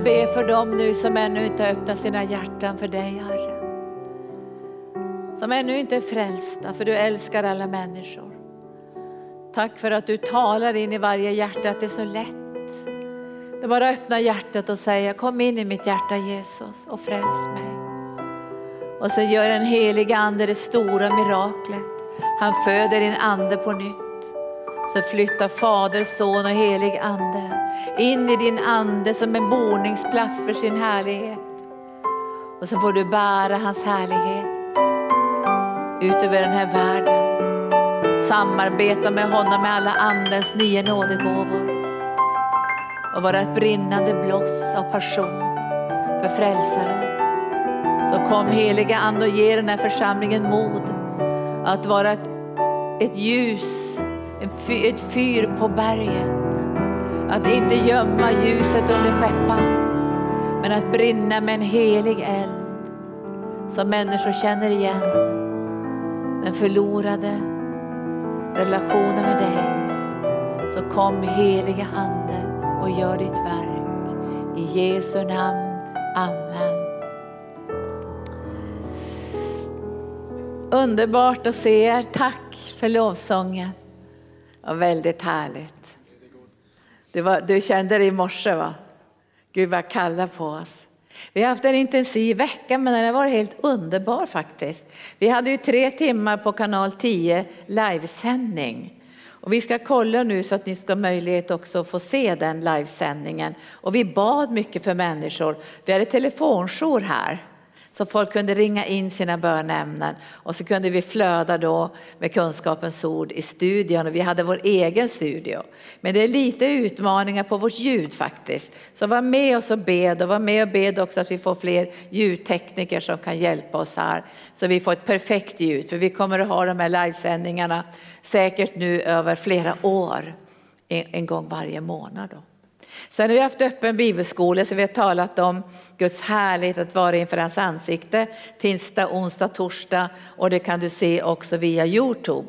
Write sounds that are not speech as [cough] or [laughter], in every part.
jag ber för dem nu som ännu inte har öppnat sina hjärtan för dig Herre. Som ännu inte är frälsta, för du älskar alla människor. Tack för att du talar in i varje hjärta, att det är så lätt. Det är bara att öppna hjärtat och säga, kom in i mitt hjärta Jesus och fräls mig. Och så gör en helig ande det stora miraklet. Han föder din ande på nytt. Så flyttar Fader, Son och helig ande in i din ande som en boningsplats för sin härlighet. Och så får du bära hans härlighet ut över den här världen. Samarbeta med honom med alla andens nio nådegåvor. Och vara ett brinnande bloss av passion för frälsaren. Så kom heliga ande och ge den här församlingen mod att vara ett, ett ljus, ett fyr på berget. Att inte gömma ljuset under skeppan, men att brinna med en helig eld som människor känner igen. Den förlorade relationen med dig. Så kom heliga Ande och gör ditt verk. I Jesu namn. Amen. Underbart att se er. Tack för lovsången. Ja, väldigt härligt. Du, var, du kände det i morse va? Gud vad kalla på oss. Vi har haft en intensiv vecka men den har varit helt underbar faktiskt. Vi hade ju tre timmar på kanal 10 livesändning. Och vi ska kolla nu så att ni ska ha möjlighet också att få se den livesändningen. Och vi bad mycket för människor. Vi hade telefonjour här. Så folk kunde ringa in sina bönämnen och så kunde vi flöda då med kunskapens ord i studion och vi hade vår egen studio. Men det är lite utmaningar på vårt ljud faktiskt. Så var med oss och bed och var med och bed också att vi får fler ljudtekniker som kan hjälpa oss här. Så vi får ett perfekt ljud för vi kommer att ha de här livesändningarna säkert nu över flera år. En gång varje månad. Då. Sen har vi haft öppen bibelskola så vi har talat om Guds härlighet att vara inför hans ansikte tisdag, onsdag, torsdag och det kan du se också via Youtube.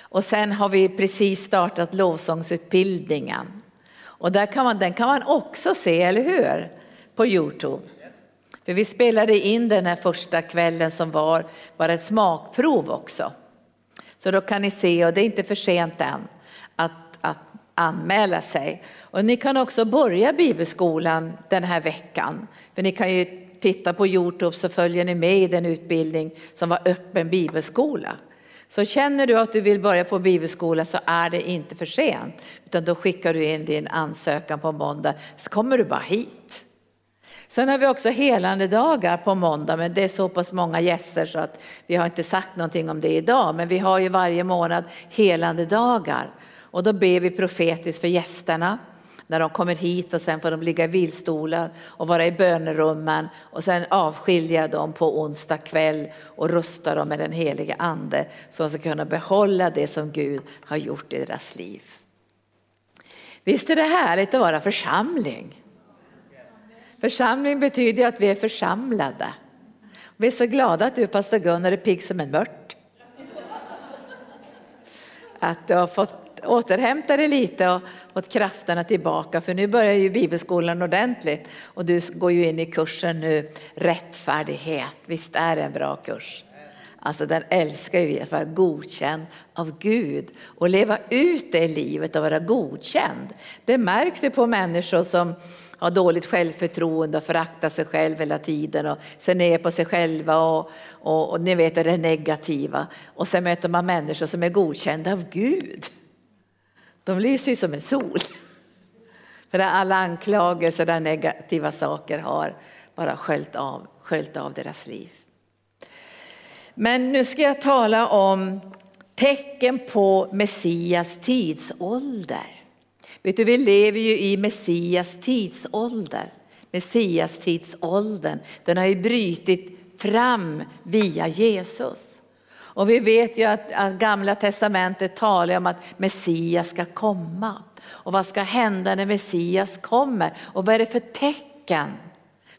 Och sen har vi precis startat lovsångsutbildningen. Och där kan man, den kan man också se, eller hur? På Youtube. För vi spelade in den här första kvällen som var bara ett smakprov också. Så då kan ni se, och det är inte för sent än, att, anmäla sig. Och ni kan också börja bibelskolan den här veckan. För ni kan ju titta på Youtube så följer ni med i den utbildning som var öppen bibelskola. Så känner du att du vill börja på bibelskola så är det inte för sent. Utan då skickar du in din ansökan på måndag så kommer du bara hit. Sen har vi också helande dagar på måndag, men det är så pass många gäster så att vi har inte sagt någonting om det idag. Men vi har ju varje månad helande dagar och då ber vi profetiskt för gästerna när de kommer hit och sen får de ligga i vilstolar och vara i bönerummen och sen avskilja dem på onsdag kväll och rusta dem med den heliga ande så att de ska kunna behålla det som Gud har gjort i deras liv. Visst är det härligt att vara församling? Församling betyder att vi är församlade. Vi är så glada att du pastor Gunnar är pigg som en mört. Att du har fått återhämta dig lite och fått krafterna tillbaka för nu börjar ju bibelskolan ordentligt och du går ju in i kursen nu rättfärdighet. Visst är det en bra kurs? Alltså den älskar ju vi, att vara godkänd av Gud och leva ut det livet och vara godkänd. Det märks ju på människor som har dåligt självförtroende och föraktar sig själv hela tiden och ser ner på sig själva och, och, och ni vet det negativa. Och sen möter man människor som är godkända av Gud. De lyser ju som en sol. För alla anklagelser och negativa saker har bara sköljt av, sköljt av deras liv. Men nu ska jag tala om tecken på Messias tidsålder. Vet du, vi lever ju i Messias tidsålder. Messias tidsåldern, den har ju brytit fram via Jesus. Och vi vet ju att, att gamla testamentet talar om att Messias ska komma. Och vad ska hända när Messias kommer? Och vad är det för tecken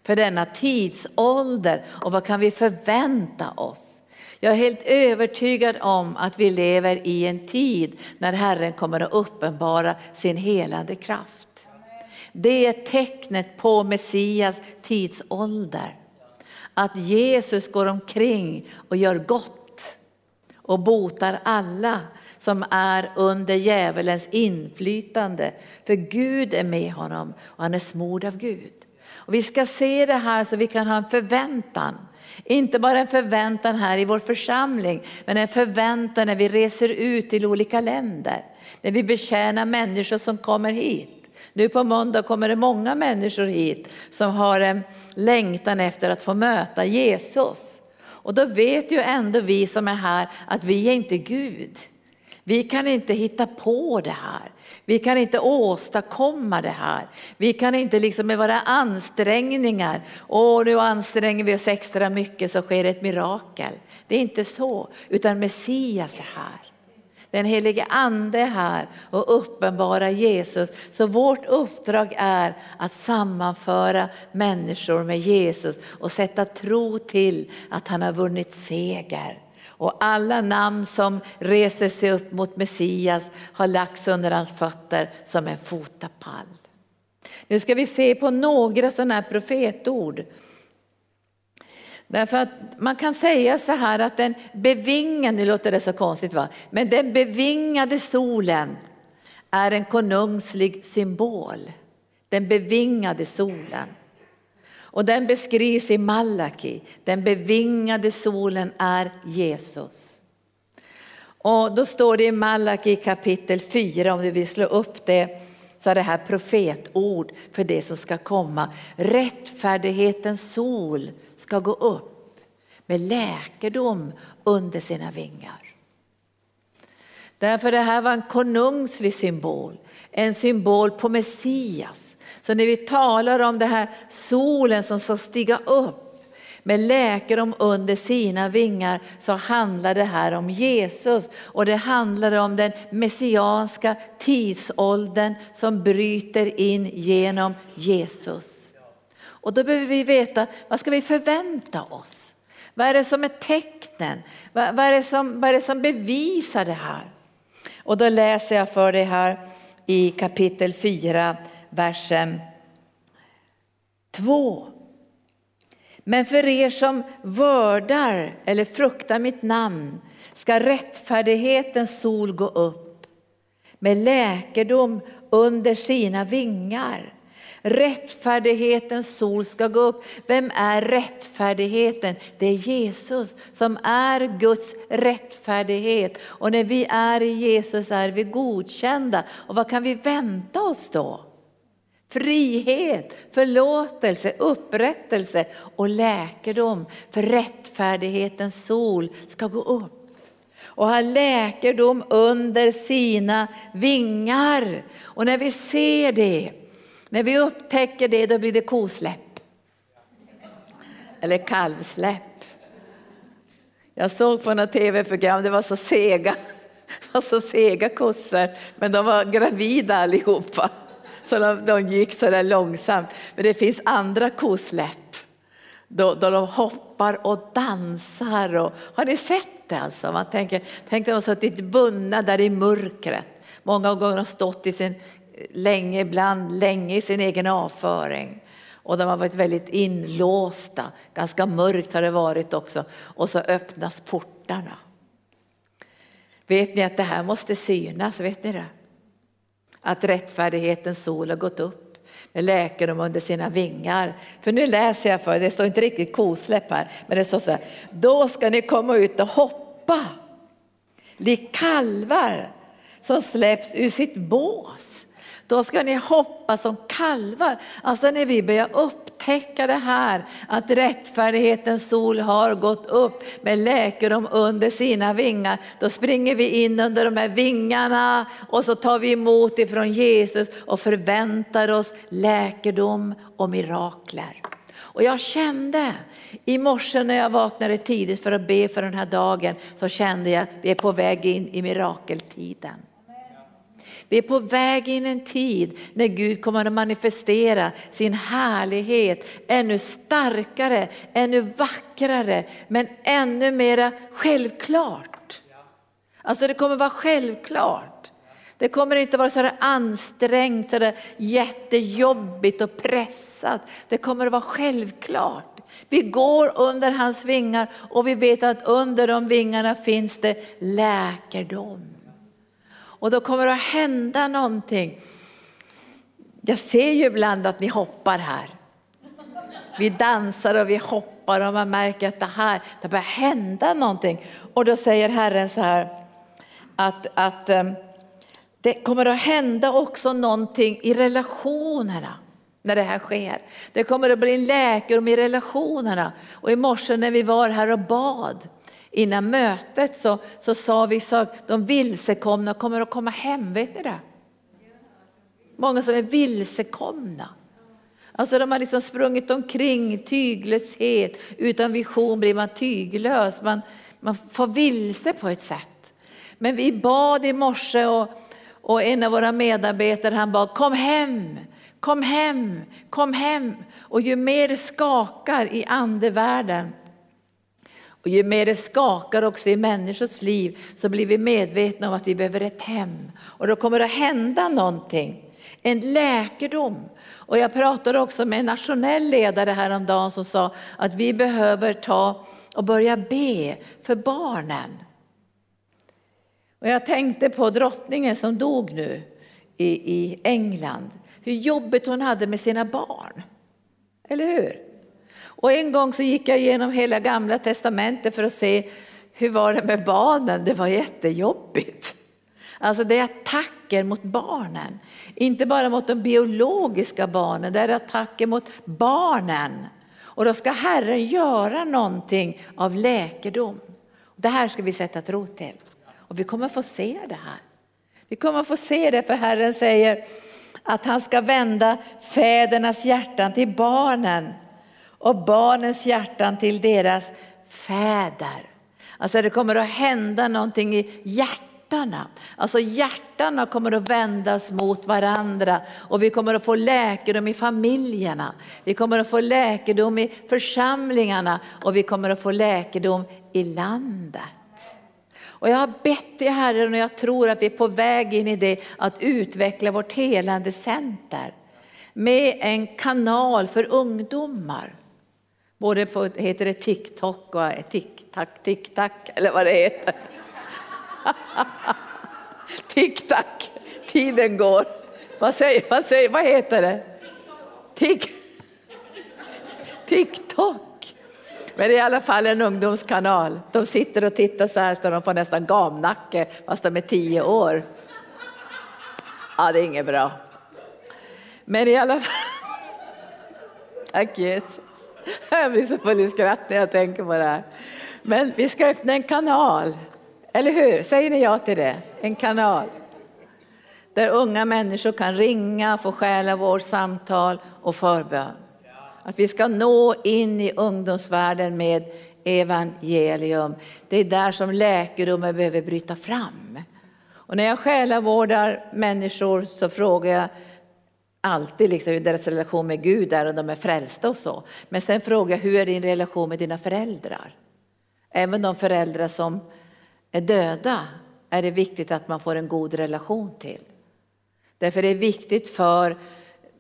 för denna tidsålder? Och vad kan vi förvänta oss? Jag är helt övertygad om att vi lever i en tid när Herren kommer att uppenbara sin helande kraft. Det är tecknet på Messias tidsålder. Att Jesus går omkring och gör gott och botar alla som är under djävulens inflytande. För Gud är med honom och han är smord av Gud. Och vi ska se det här så vi kan ha en förväntan. Inte bara en förväntan här i vår församling, men en förväntan när vi reser ut till olika länder. När vi betjänar människor som kommer hit. Nu på måndag kommer det många människor hit som har en längtan efter att få möta Jesus. Och då vet ju ändå vi som är här att vi är inte Gud. Vi kan inte hitta på det här. Vi kan inte åstadkomma det här. Vi kan inte liksom med våra ansträngningar, åh nu anstränger vi oss extra mycket så sker ett mirakel. Det är inte så, utan Messias är här. Den helige ande är här och uppenbara Jesus. Så vårt uppdrag är att sammanföra människor med Jesus och sätta tro till att han har vunnit seger. Och alla namn som reser sig upp mot Messias har lagts under hans fötter som en fotapall. Nu ska vi se på några sådana här profetord. Därför att man kan säga så här att den bevingade, nu låter det så konstigt va, men den bevingade solen är en konungslig symbol. Den bevingade solen. Och den beskrivs i Malaki. Den bevingade solen är Jesus. Och då står det i Malaki kapitel 4, om du vill slå upp det, så är det här profetord för det som ska komma. Rättfärdighetens sol ska gå upp med läkedom under sina vingar. Därför det här var en konungslig symbol, en symbol på Messias så när vi talar om det här solen som ska stiga upp med läkedom under sina vingar så handlar det här om Jesus och det handlar om den messianska tidsåldern som bryter in genom Jesus. Och då behöver vi veta vad ska vi förvänta oss? Vad är det som är tecknen? Vad är det som, vad är det som bevisar det här? Och då läser jag för dig här i kapitel 4, versen 2. Men för er som vördar eller fruktar mitt namn ska rättfärdighetens sol gå upp med läkedom under sina vingar. Rättfärdighetens sol ska gå upp. Vem är rättfärdigheten? Det är Jesus som är Guds rättfärdighet. Och när vi är i Jesus är vi godkända. Och vad kan vi vänta oss då? Frihet, förlåtelse, upprättelse och läkedom. För rättfärdighetens sol ska gå upp och ha läkedom under sina vingar. Och när vi ser det, när vi upptäcker det, då blir det kosläpp. Eller kalvsläpp. Jag såg på något tv-program, det var så sega, var så sega kossor, men de var gravida allihopa. Så de, de gick så där långsamt. Men det finns andra kosläpp. Då, då de hoppar och dansar. Och, har ni sett det alltså? Man tänker, tänk att de har suttit bundna där i mörkret. Många gånger har stått i sin, länge, ibland länge i sin egen avföring. Och de har varit väldigt inlåsta. Ganska mörkt har det varit också. Och så öppnas portarna. Vet ni att det här måste synas? Vet ni det? att rättfärdighetens sol har gått upp med läkedom under sina vingar. För nu läser jag för det står inte riktigt kosläpp här, men det står så här. Då ska ni komma ut och hoppa, lik kalvar som släpps ur sitt bås. Då ska ni hoppa som kalvar. Alltså när vi börjar upptäcka det här att rättfärdighetens sol har gått upp med läkedom under sina vingar. Då springer vi in under de här vingarna och så tar vi emot ifrån Jesus och förväntar oss läkedom och mirakler. Och jag kände i morse när jag vaknade tidigt för att be för den här dagen så kände jag att vi är på väg in i mirakeltiden. Vi är på väg in i en tid när Gud kommer att manifestera sin härlighet ännu starkare, ännu vackrare, men ännu mera självklart. Alltså det kommer vara självklart. Det kommer inte vara så där ansträngt, så där jättejobbigt och pressat. Det kommer att vara självklart. Vi går under hans vingar och vi vet att under de vingarna finns det läkedom. Och då kommer det att hända någonting. Jag ser ju ibland att ni hoppar här. Vi dansar och vi hoppar och man märker att det här, det börjar hända någonting. Och då säger Herren så här att, att ehm, det kommer att hända också någonting i relationerna när det här sker. Det kommer att bli en läkedom i relationerna. Och i morse när vi var här och bad innan mötet så, så sa vi att de vilsekomna kommer att komma hem, vet ni det? Många som är vilsekomna. Alltså de har liksom sprungit omkring, tyglöshet, utan vision blir man tyglös, man, man får vilse på ett sätt. Men vi bad i morse och, och en av våra medarbetare han bad, kom hem, kom hem, kom hem. Och ju mer det skakar i andevärlden, och ju mer det skakar också i människors liv så blir vi medvetna om att vi behöver ett hem. Och då kommer det att hända någonting. En läkedom. Och jag pratade också med en nationell ledare häromdagen som sa att vi behöver ta och börja be för barnen. Och jag tänkte på drottningen som dog nu i, i England. Hur jobbigt hon hade med sina barn. Eller hur? Och en gång så gick jag igenom hela gamla testamentet för att se hur var det med barnen. Det var jättejobbigt. Alltså det är attacker mot barnen. Inte bara mot de biologiska barnen, det är attacker mot barnen. Och då ska Herren göra någonting av läkedom. Det här ska vi sätta tro till. Och vi kommer få se det här. Vi kommer få se det för Herren säger att han ska vända fädernas hjärtan till barnen och barnens hjärtan till deras fäder. Alltså det kommer att hända någonting i hjärtana. Alltså hjärtana kommer att vändas mot varandra och vi kommer att få läkedom i familjerna. Vi kommer att få läkedom i församlingarna och vi kommer att få läkedom i landet. Och jag har bett till Herren och jag tror att vi är på väg in i det att utveckla vårt helande center med en kanal för ungdomar. Både på heter det TikTok och TikTok, TikTok eller vad det heter. [laughs] TikTok, tiden går. Vad, säger, vad, säger, vad heter det? Tik, [laughs] TikTok. Men det är i alla fall en ungdomskanal. De sitter och tittar så här så de får nästan gamnacke fast de är tio år. Ja, det är inget bra. Men i alla fall. [laughs] Tack Jesus. [laughs] Jag blir så full i skratt när jag tänker på det här. Men vi ska öppna en kanal, eller hur? Säger ni ja till det? En kanal. Där unga människor kan ringa, få själavårdssamtal och förbön. Att vi ska nå in i ungdomsvärlden med evangelium. Det är där som läkedomen behöver bryta fram. Och när jag själavårdar människor så frågar jag alltid liksom hur deras relation med Gud är och de är frälsta och så. Men sen frågar jag hur är din relation med dina föräldrar? Även de föräldrar som är döda är det viktigt att man får en god relation till. Därför är det viktigt för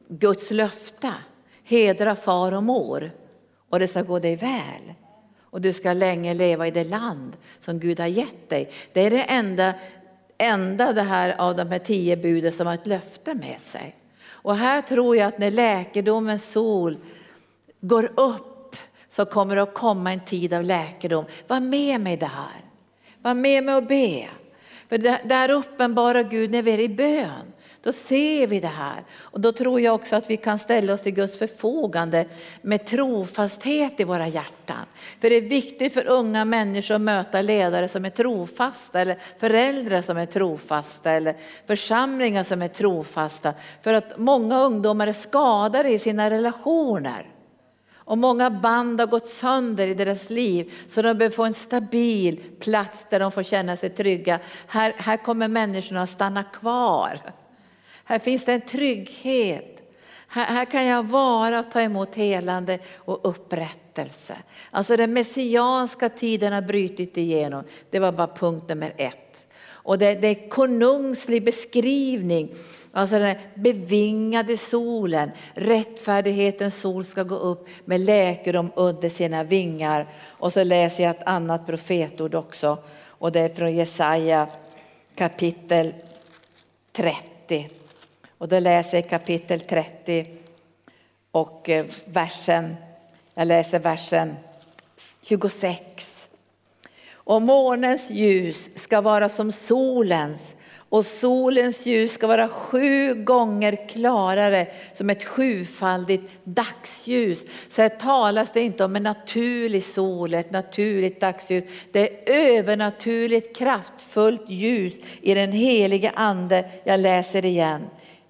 Guds löfte, hedra far och mor och det ska gå dig väl. Och du ska länge leva i det land som Gud har gett dig. Det är det enda, enda det här av de här tio buden som har ett löfte med sig. Och här tror jag att när läkedomens sol går upp så kommer det att komma en tid av läkedom. Var med mig det här. Var med mig och be. För där uppenbarar Gud när vi är i bön. Då ser vi det här. Och då tror jag också att vi kan ställa oss i Guds förfogande med trofasthet i våra hjärtan. För det är viktigt för unga människor att möta ledare som är trofasta eller föräldrar som är trofasta eller församlingar som är trofasta. För att många ungdomar är skadade i sina relationer. Och många band har gått sönder i deras liv så de behöver få en stabil plats där de får känna sig trygga. Här, här kommer människorna att stanna kvar. Här finns det en trygghet. Här, här kan jag vara och ta emot helande och upprättelse. Alltså den messianska tiden har brutit igenom. Det var bara punkt nummer ett. Och det, det är konungslig beskrivning. Alltså den bevingade solen, rättfärdighetens sol ska gå upp med läkedom under sina vingar. Och så läser jag ett annat profetord också och det är från Jesaja kapitel 30. Och då läser jag kapitel 30 och eh, versen, jag läser versen 26. Och månens ljus ska vara som solens och solens ljus ska vara sju gånger klarare som ett sjufaldigt dagsljus. Så här talas det inte om en naturlig sol, ett naturligt dagsljus. Det är övernaturligt kraftfullt ljus i den helige ande. Jag läser igen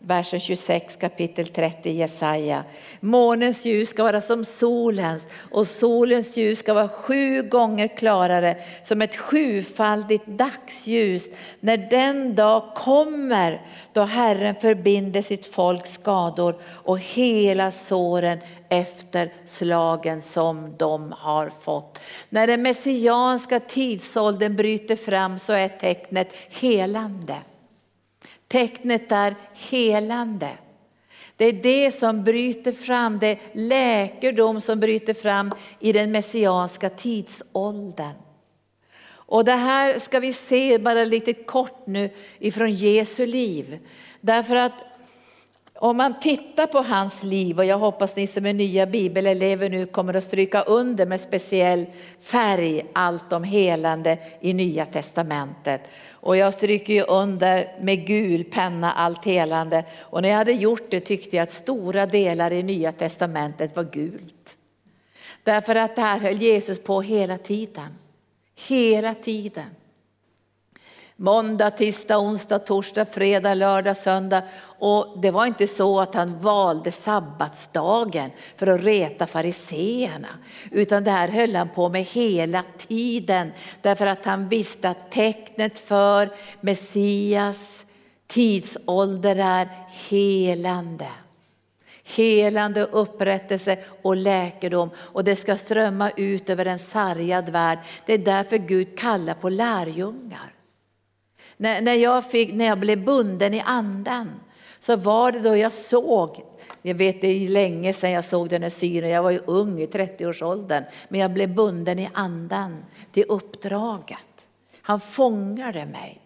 versen 26 kapitel 30 Jesaja. Månens ljus ska vara som solens och solens ljus ska vara sju gånger klarare som ett sjufaldigt dagsljus. När den dag kommer då Herren förbinder sitt folks skador och hela såren efter slagen som de har fått. När den messianska tidsåldern bryter fram så är tecknet helande. Tecknet är helande. Det är det som bryter fram, det är läkedom som bryter fram i den messianska tidsåldern. Och det här ska vi se bara lite kort nu ifrån Jesu liv. Därför att om man tittar på hans liv, och jag hoppas ni som är nya bibelelever nu kommer att stryka under med speciell färg allt om helande i Nya Testamentet. Och jag stryker ju under med gul penna allt helande. Och när jag hade gjort det tyckte jag att stora delar i Nya Testamentet var gult. Därför att det här höll Jesus på hela tiden. Hela tiden. Måndag, tisdag, onsdag, torsdag, fredag, lördag, söndag. Och det var inte så att han valde sabbatsdagen för att reta fariseerna. Utan det här höll han på med hela tiden. Därför att han visste att tecknet för Messias tidsålder är helande. Helande, upprättelse och läkedom. Och det ska strömma ut över en sargad värld. Det är därför Gud kallar på lärjungar. När, när, jag fick, när jag blev bunden i anden så var det då jag såg, jag vet det är länge sedan jag såg den här synen, jag var ju ung i 30-årsåldern, men jag blev bunden i anden till uppdraget. Han fångade mig.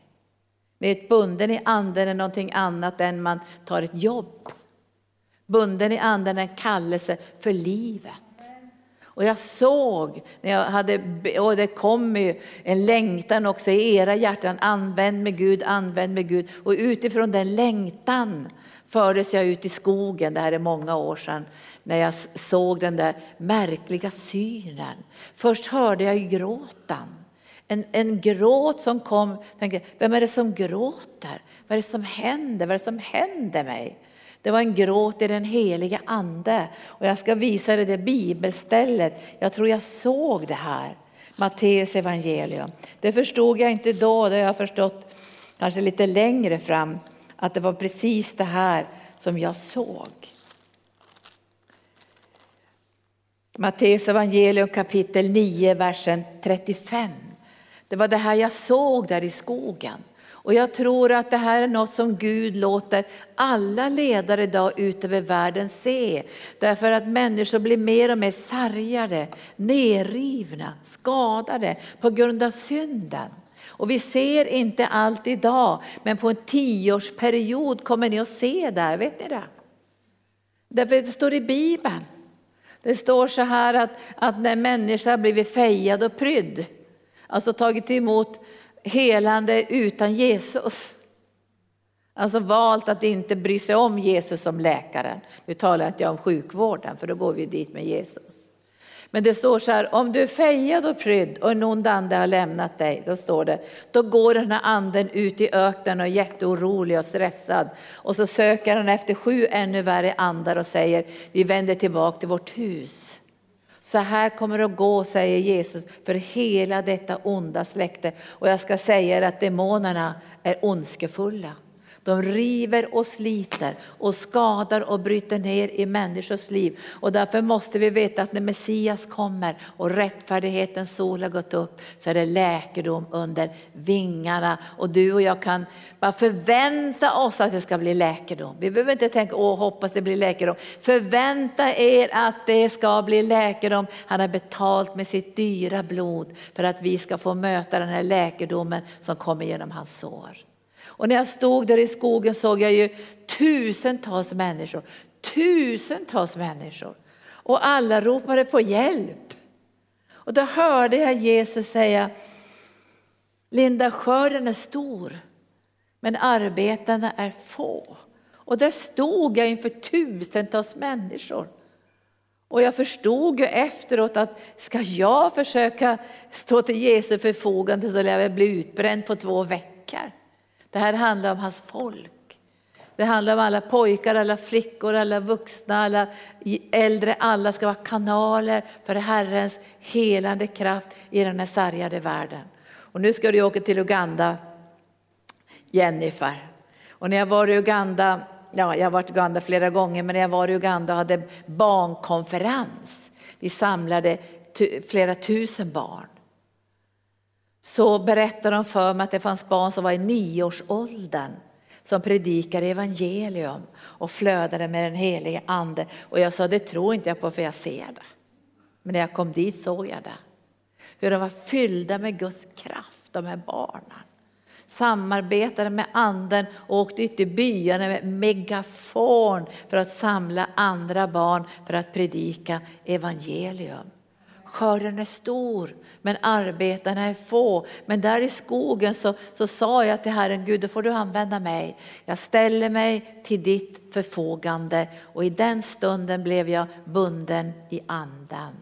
Vet, bunden i anden är någonting annat än man tar ett jobb. Bunden i anden är en kallelse för livet. Och jag såg, när jag hade, och det kom ju en längtan också i era hjärtan, använd med Gud, använd med Gud. Och utifrån den längtan fördes jag ut i skogen, det här är många år sedan, när jag såg den där märkliga synen. Först hörde jag ju gråten. En, en gråt som kom, tänkte, vem är det som gråter? Vad är det som händer? Vad är det som händer mig? Det var en gråt i den heliga ande. Och jag ska visa dig det bibelstället. Jag tror jag såg det här. Matteus evangelium. Det förstod jag inte då, det har jag förstått kanske lite längre fram. Att det var precis det här som jag såg. Matteus evangelium kapitel 9, versen 35. Det var det här jag såg där i skogen. Och jag tror att det här är något som Gud låter alla ledare idag ut över världen se. Därför att människor blir mer och mer sargade, nerrivna, skadade på grund av synden. Och vi ser inte allt idag, men på en tioårsperiod kommer ni att se det vet ni det? Därför det står i Bibeln. Det står så här att, att när människa blivit fejad och prydd, alltså tagit emot helande utan Jesus. Alltså valt att inte bry sig om Jesus som läkaren. Nu talar jag inte om sjukvården för då går vi dit med Jesus. Men det står så här, om du är fejad och prydd och en ond ande har lämnat dig, då står det, då går den här anden ut i öknen och är jätteorolig och stressad. Och så söker han efter sju ännu värre andar och säger, vi vänder tillbaka till vårt hus. Så här kommer det att gå, säger Jesus, för hela detta onda släkte. Och jag ska säga er att demonerna är ondskefulla. De river och sliter och skadar och bryter ner i människors liv. Och därför måste vi veta att när Messias kommer och rättfärdighetens sol har gått upp så är det läkedom under vingarna. Och du och jag kan bara förvänta oss att det ska bli läkedom. Vi behöver inte tänka, åh hoppas det blir läkedom. Förvänta er att det ska bli läkedom. Han har betalt med sitt dyra blod för att vi ska få möta den här läkedomen som kommer genom hans sår. Och när jag stod där i skogen såg jag ju tusentals människor, tusentals människor. Och alla ropade på hjälp. Och då hörde jag Jesus säga, Linda skörden är stor, men arbetarna är få. Och där stod jag inför tusentals människor. Och jag förstod ju efteråt att ska jag försöka stå till Jesu förfogande så lär jag bli utbränd på två veckor. Det här handlar om hans folk. Det handlar om alla pojkar, alla flickor, alla vuxna, alla äldre. Alla ska vara kanaler för Herrens helande kraft i den här sargade världen. Och nu ska du åka till Uganda, Jennifer. Och när jag var i Uganda, ja jag har varit i Uganda flera gånger, men när jag var i Uganda och hade barnkonferens. Vi samlade flera tusen barn så berättade de för mig att det fanns barn som var i nioårsåldern som predikade evangelium och flödade med den helige ande. Och jag sa, det tror inte jag på för jag ser det. Men när jag kom dit såg jag det. Hur de var fyllda med Guds kraft, de här barnen. Samarbetade med anden och åkte ut i byarna med megafon för att samla andra barn för att predika evangelium. Skörden är stor, men arbetarna är få. Men där i skogen så, så sa jag till Herren, Gud, då får du använda mig. Jag ställer mig till ditt förfogande och i den stunden blev jag bunden i anden.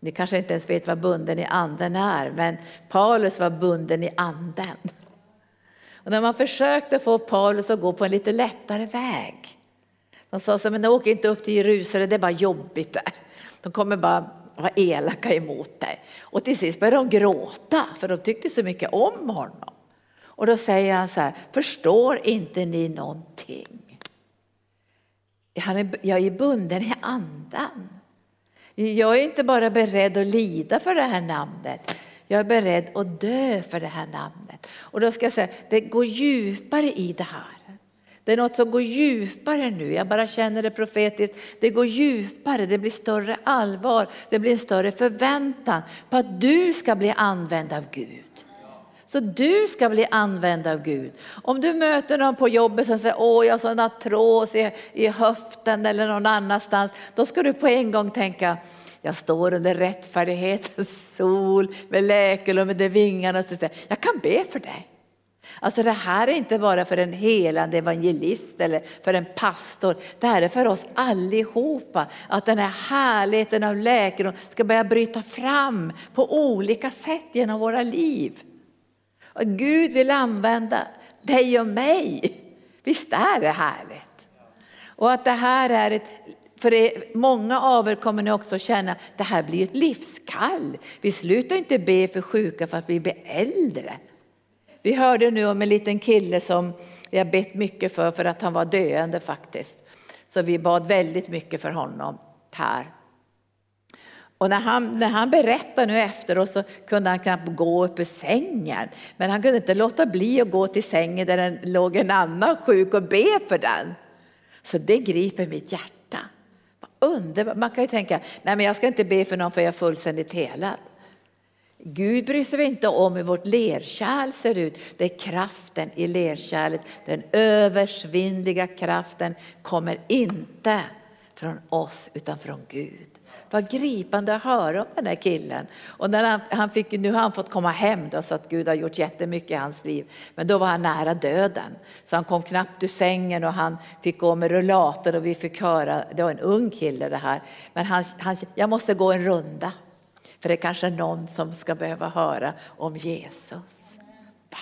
Ni kanske inte ens vet vad bunden i anden är, men Paulus var bunden i anden. Och när man försökte få Paulus att gå på en lite lättare väg. De sa så men åk inte upp till Jerusalem, det är bara jobbigt där. De kommer bara var elaka emot dig. Och till sist började de gråta för de tyckte så mycket om honom. Och då säger han så här, förstår inte ni någonting? Jag är bunden i andan. Jag är inte bara beredd att lida för det här namnet. Jag är beredd att dö för det här namnet. Och då ska jag säga, det går djupare i det här. Det är något som går djupare nu. Jag bara känner det profetiskt. Det går djupare, det blir större allvar, det blir en större förväntan på att du ska bli använd av Gud. Så du ska bli använd av Gud. Om du möter någon på jobbet som säger åh jag har sån artros i, i höften eller någon annanstans. Då ska du på en gång tänka jag står under rättfärdighetens sol med läkelum under vingarna och så säger jag kan be för dig. Alltså det här är inte bara för en helande evangelist eller för en pastor. Det här är för oss allihopa. Att den här härligheten av läkedom ska börja bryta fram på olika sätt genom våra liv. Och Gud vill använda dig och mig. Visst är det härligt? Och att det här är ett för det, många av er kommer ni också känna att det här blir ett livskall. Vi slutar inte be för sjuka för att vi blir äldre. Vi hörde nu om en liten kille som vi har bett mycket för, för att han var döende faktiskt. Så vi bad väldigt mycket för honom här. Och när han, när han berättade nu efteråt så kunde han knappt gå upp ur sängen. Men han kunde inte låta bli att gå till sängen där det låg en annan sjuk och be för den. Så det griper mitt hjärta. Underbart. Man kan ju tänka, nej men jag ska inte be för någon för jag är fullständigt helad. Gud bryr sig inte om hur vårt lerkärl ser ut. Det är kraften i lerkärlet. Den översvinnliga kraften kommer inte från oss utan från Gud. Vad gripande att höra om den här killen. Och när han, han fick, nu har han fått komma hem då, så att Gud har gjort jättemycket i hans liv. Men då var han nära döden. Så han kom knappt ur sängen och han fick gå med rullator och vi fick höra, det var en ung kille det här. Men han, han jag måste gå en runda. För det är kanske någon som ska behöva höra om Jesus. Va?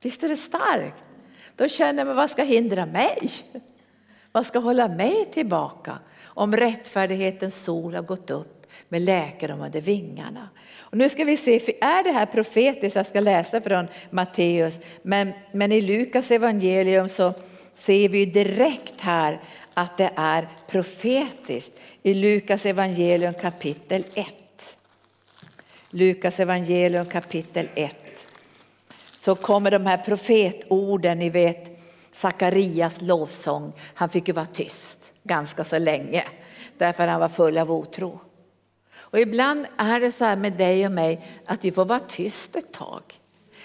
Visst är det starkt? Då känner man, vad ska hindra mig? Vad ska hålla mig tillbaka? Om rättfärdighetens sol har gått upp med läkedom under vingarna. Och nu ska vi se, är det här profetiskt? Jag ska läsa från Matteus, men, men i Lukas evangelium så ser vi direkt här att det är profetiskt i Lukas evangelium kapitel 1. Lukas evangelium kapitel 1. Så kommer de här profetorden, ni vet Sakarias lovsång. Han fick ju vara tyst ganska så länge därför att han var full av otro. Och ibland är det så här med dig och mig att vi får vara tyst ett tag.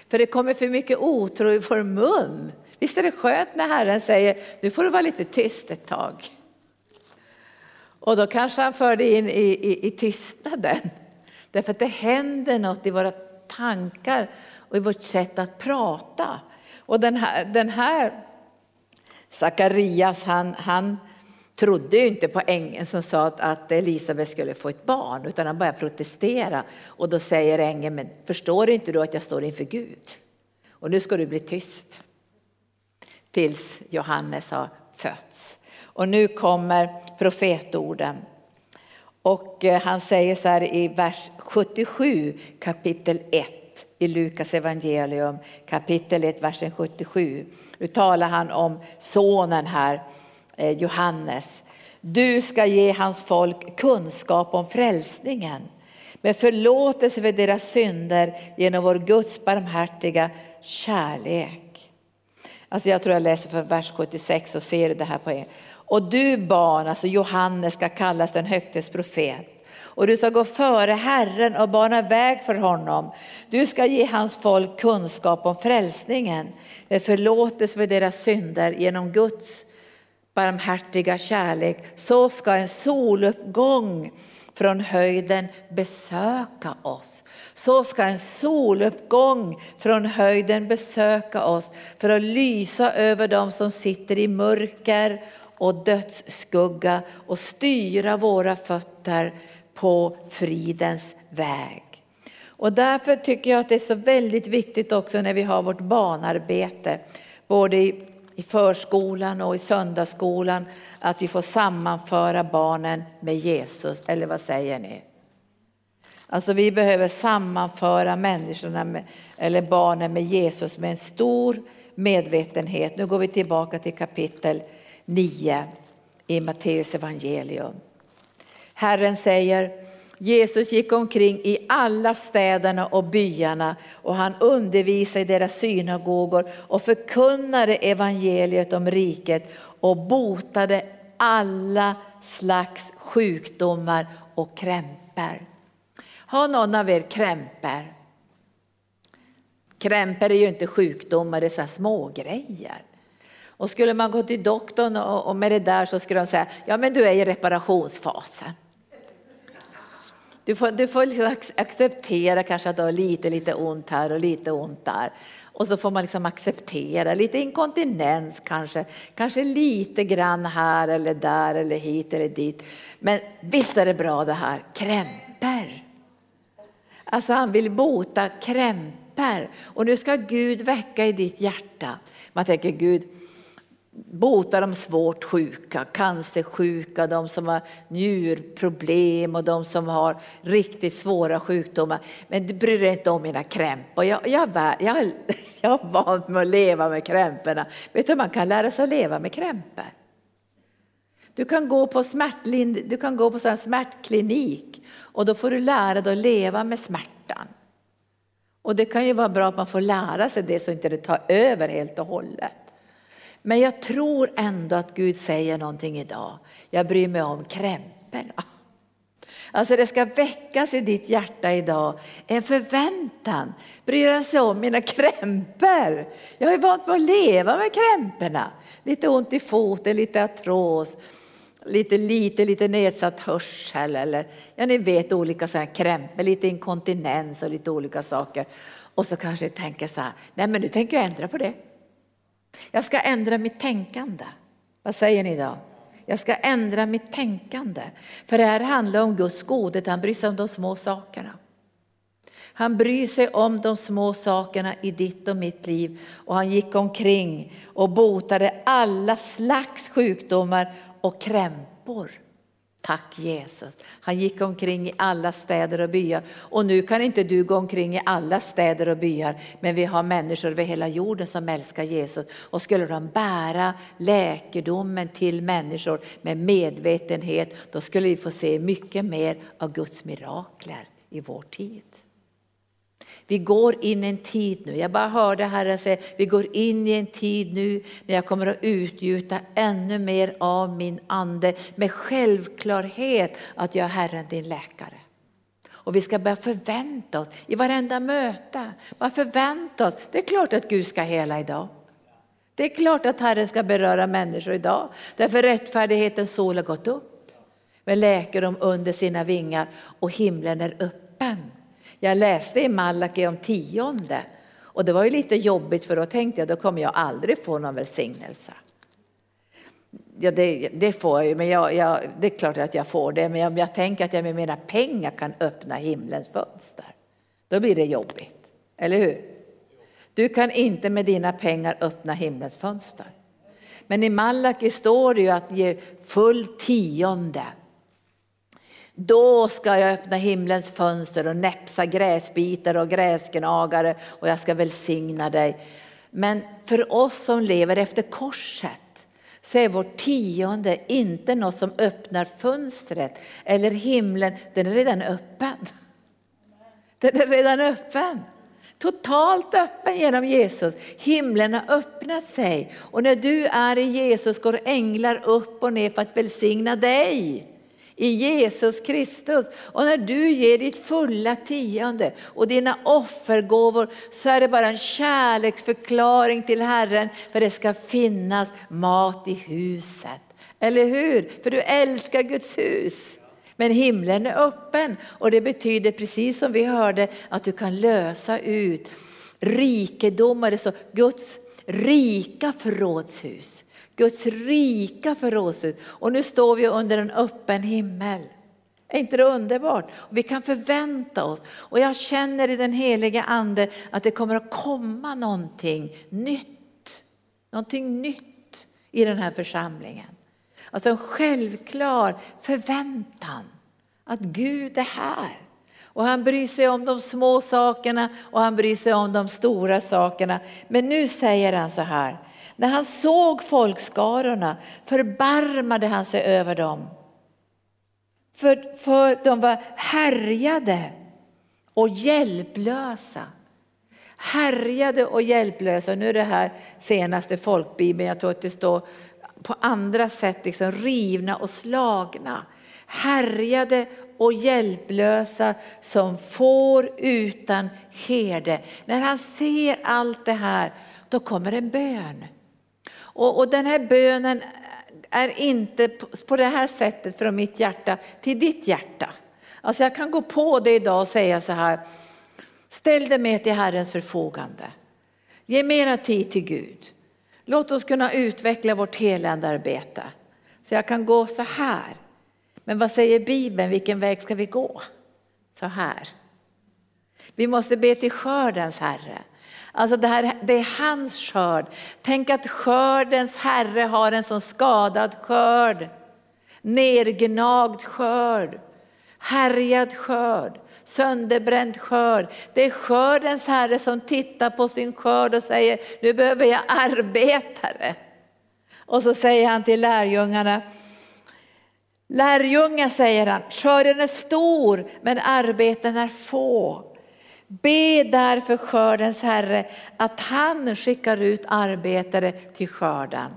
För det kommer för mycket otro i vår mun. Visst är det skönt när Herren säger, nu får du vara lite tyst ett tag. Och då kanske han för dig in i, i, i tystnaden. Därför att det händer något i våra tankar och i vårt sätt att prata. Och den här, den här Sakarias, han, han trodde ju inte på ängeln som sa att, att Elisabet skulle få ett barn, utan han började protestera. Och då säger ängeln, men förstår inte du att jag står inför Gud? Och nu ska du bli tyst. Tills Johannes har fötts. Och nu kommer profetorden. Och eh, han säger så här i vers 77 kapitel 1 i Lukas evangelium kapitel 1 versen 77. Nu talar han om sonen här eh, Johannes. Du ska ge hans folk kunskap om frälsningen med förlåtelse för deras synder genom vår Guds barmhärtiga kärlek. Alltså jag tror jag läser för vers 76 och ser det här på er. Och du barn, alltså Johannes ska kallas den högtes profet. Och du ska gå före Herren och bana väg för honom. Du ska ge hans folk kunskap om frälsningen med förlåtelse för deras synder genom Guds barmhärtiga kärlek, så ska en soluppgång från höjden besöka oss. Så ska en soluppgång från höjden besöka oss för att lysa över dem som sitter i mörker och dödsskugga och styra våra fötter på fridens väg. Och därför tycker jag att det är så väldigt viktigt också när vi har vårt barnarbete, både i i förskolan och i söndagsskolan att vi får sammanföra barnen med Jesus, eller vad säger ni? Alltså vi behöver sammanföra människorna med, eller barnen med Jesus med en stor medvetenhet. Nu går vi tillbaka till kapitel 9 i Matteus evangelium. Herren säger Jesus gick omkring i alla städerna och byarna och han undervisade i deras synagogor och förkunnade evangeliet om riket och botade alla slags sjukdomar och krämpor. Har någon av er krämpor? Krämpor är ju inte sjukdomar, det är så små grejer. Och skulle man gå till doktorn och med det där så skulle de säga, ja men du är i reparationsfasen. Du får, du får liksom acceptera kanske att du har lite, lite ont här och lite ont där. Och så får man liksom acceptera lite inkontinens kanske, kanske lite grann här eller där eller hit eller dit. Men visst är det bra det här, krämpor. Alltså han vill bota krämpor. Och nu ska Gud väcka i ditt hjärta. Man tänker Gud, bota de svårt sjuka, cancersjuka, de som har njurproblem och de som har riktigt svåra sjukdomar. Men du bryr dig inte om mina krämpor. Jag, jag, jag, [laughs] jag har vant att leva med krämporna. Vet du, man kan lära sig att leva med krämpor. Du kan gå på, smärtlind, du kan gå på en smärtklinik och då får du lära dig att leva med smärtan. Och det kan ju vara bra att man får lära sig det så inte det tar över helt och hållet. Men jag tror ändå att Gud säger någonting idag. Jag bryr mig om krämporna. Alltså det ska väckas i ditt hjärta idag en förväntan. Bryr han sig om mina krämpor? Jag har ju vant mig att leva med krämporna. Lite ont i foten, lite artros, lite, lite, lite nedsatt hörsel eller ja, ni vet olika sådana krämpor, lite inkontinens och lite olika saker. Och så kanske jag tänker så här, nej men nu tänker jag ändra på det. Jag ska ändra mitt tänkande. Vad säger ni då? Jag ska ändra mitt tänkande. För det här handlar om Guds godhet, han bryr sig om de små sakerna. Han bryr sig om de små sakerna i ditt och mitt liv och han gick omkring och botade alla slags sjukdomar och krämpor. Tack Jesus. Han gick omkring i alla städer och byar. Och nu kan inte du gå omkring i alla städer och byar. Men vi har människor över hela jorden som älskar Jesus. Och skulle de bära läkedomen till människor med medvetenhet, då skulle vi få se mycket mer av Guds mirakler i vår tid. Vi går in i en tid nu, jag bara hörde Herren säga, vi går in i en tid nu när jag kommer att utgjuta ännu mer av min ande med självklarhet att jag är Herren din läkare. Och vi ska börja förvänta oss i varenda möte. Bara förvänta oss. Det är klart att Gud ska hela idag. Det är klart att Herren ska beröra människor idag. Därför rättfärdighetens sol har gått upp. Men läker dem under sina vingar och himlen är öppen. Jag läste i Malaki om tionde och det var ju lite jobbigt för då tänkte jag då kommer jag aldrig få någon välsignelse. Ja, det, det får jag ju, men jag, jag, det är klart att jag får det. Men om jag tänker att jag med mina pengar kan öppna himlens fönster, då blir det jobbigt. Eller hur? Du kan inte med dina pengar öppna himlens fönster. Men i Malaki står det ju att ge full tionde. Då ska jag öppna himlens fönster och näpsa gräsbitar och gräsgnagare och jag ska välsigna dig. Men för oss som lever efter korset så är vårt tionde inte något som öppnar fönstret eller himlen, den är redan öppen. Den är redan öppen. Totalt öppen genom Jesus. Himlen har öppnat sig och när du är i Jesus går änglar upp och ner för att välsigna dig i Jesus Kristus. Och när du ger ditt fulla tionde och dina offergåvor så är det bara en kärleksförklaring till Herren för det ska finnas mat i huset. Eller hur? För du älskar Guds hus. Men himlen är öppen och det betyder precis som vi hörde att du kan lösa ut rikedomar, så Guds rika förrådshus. Guds rika förrådshus. Och nu står vi under en öppen himmel. Är inte det underbart? Och vi kan förvänta oss. Och jag känner i den heliga ande att det kommer att komma någonting nytt. Någonting nytt i den här församlingen. Alltså en självklar förväntan att Gud är här. Och han bryr sig om de små sakerna och han bryr sig om de stora sakerna. Men nu säger han så här, när han såg folkskarorna förbarmade han sig över dem. För, för de var härjade och hjälplösa. Härjade och hjälplösa. Nu är det här senaste folkbibeln, jag tror att det står på andra sätt, liksom rivna och slagna. Härjade och hjälplösa som får utan herde. När han ser allt det här, då kommer en bön. Och, och den här bönen är inte på det här sättet från mitt hjärta till ditt hjärta. Alltså jag kan gå på det idag och säga så här, ställ dig med till Herrens förfogande. Ge mera tid till Gud. Låt oss kunna utveckla vårt heländararbete. Så jag kan gå så här. Men vad säger Bibeln, vilken väg ska vi gå? Så här. Vi måste be till skördens Herre. Alltså det, här, det är hans skörd. Tänk att skördens Herre har en sån skadad skörd. Nergnagd skörd. Härjad skörd. Sönderbränd skörd. Det är skördens Herre som tittar på sin skörd och säger, nu behöver jag arbetare. Och så säger han till lärjungarna, Lärjungar säger han, skörden är stor men arbeten är få. Be därför skördens Herre att han skickar ut arbetare till skörden.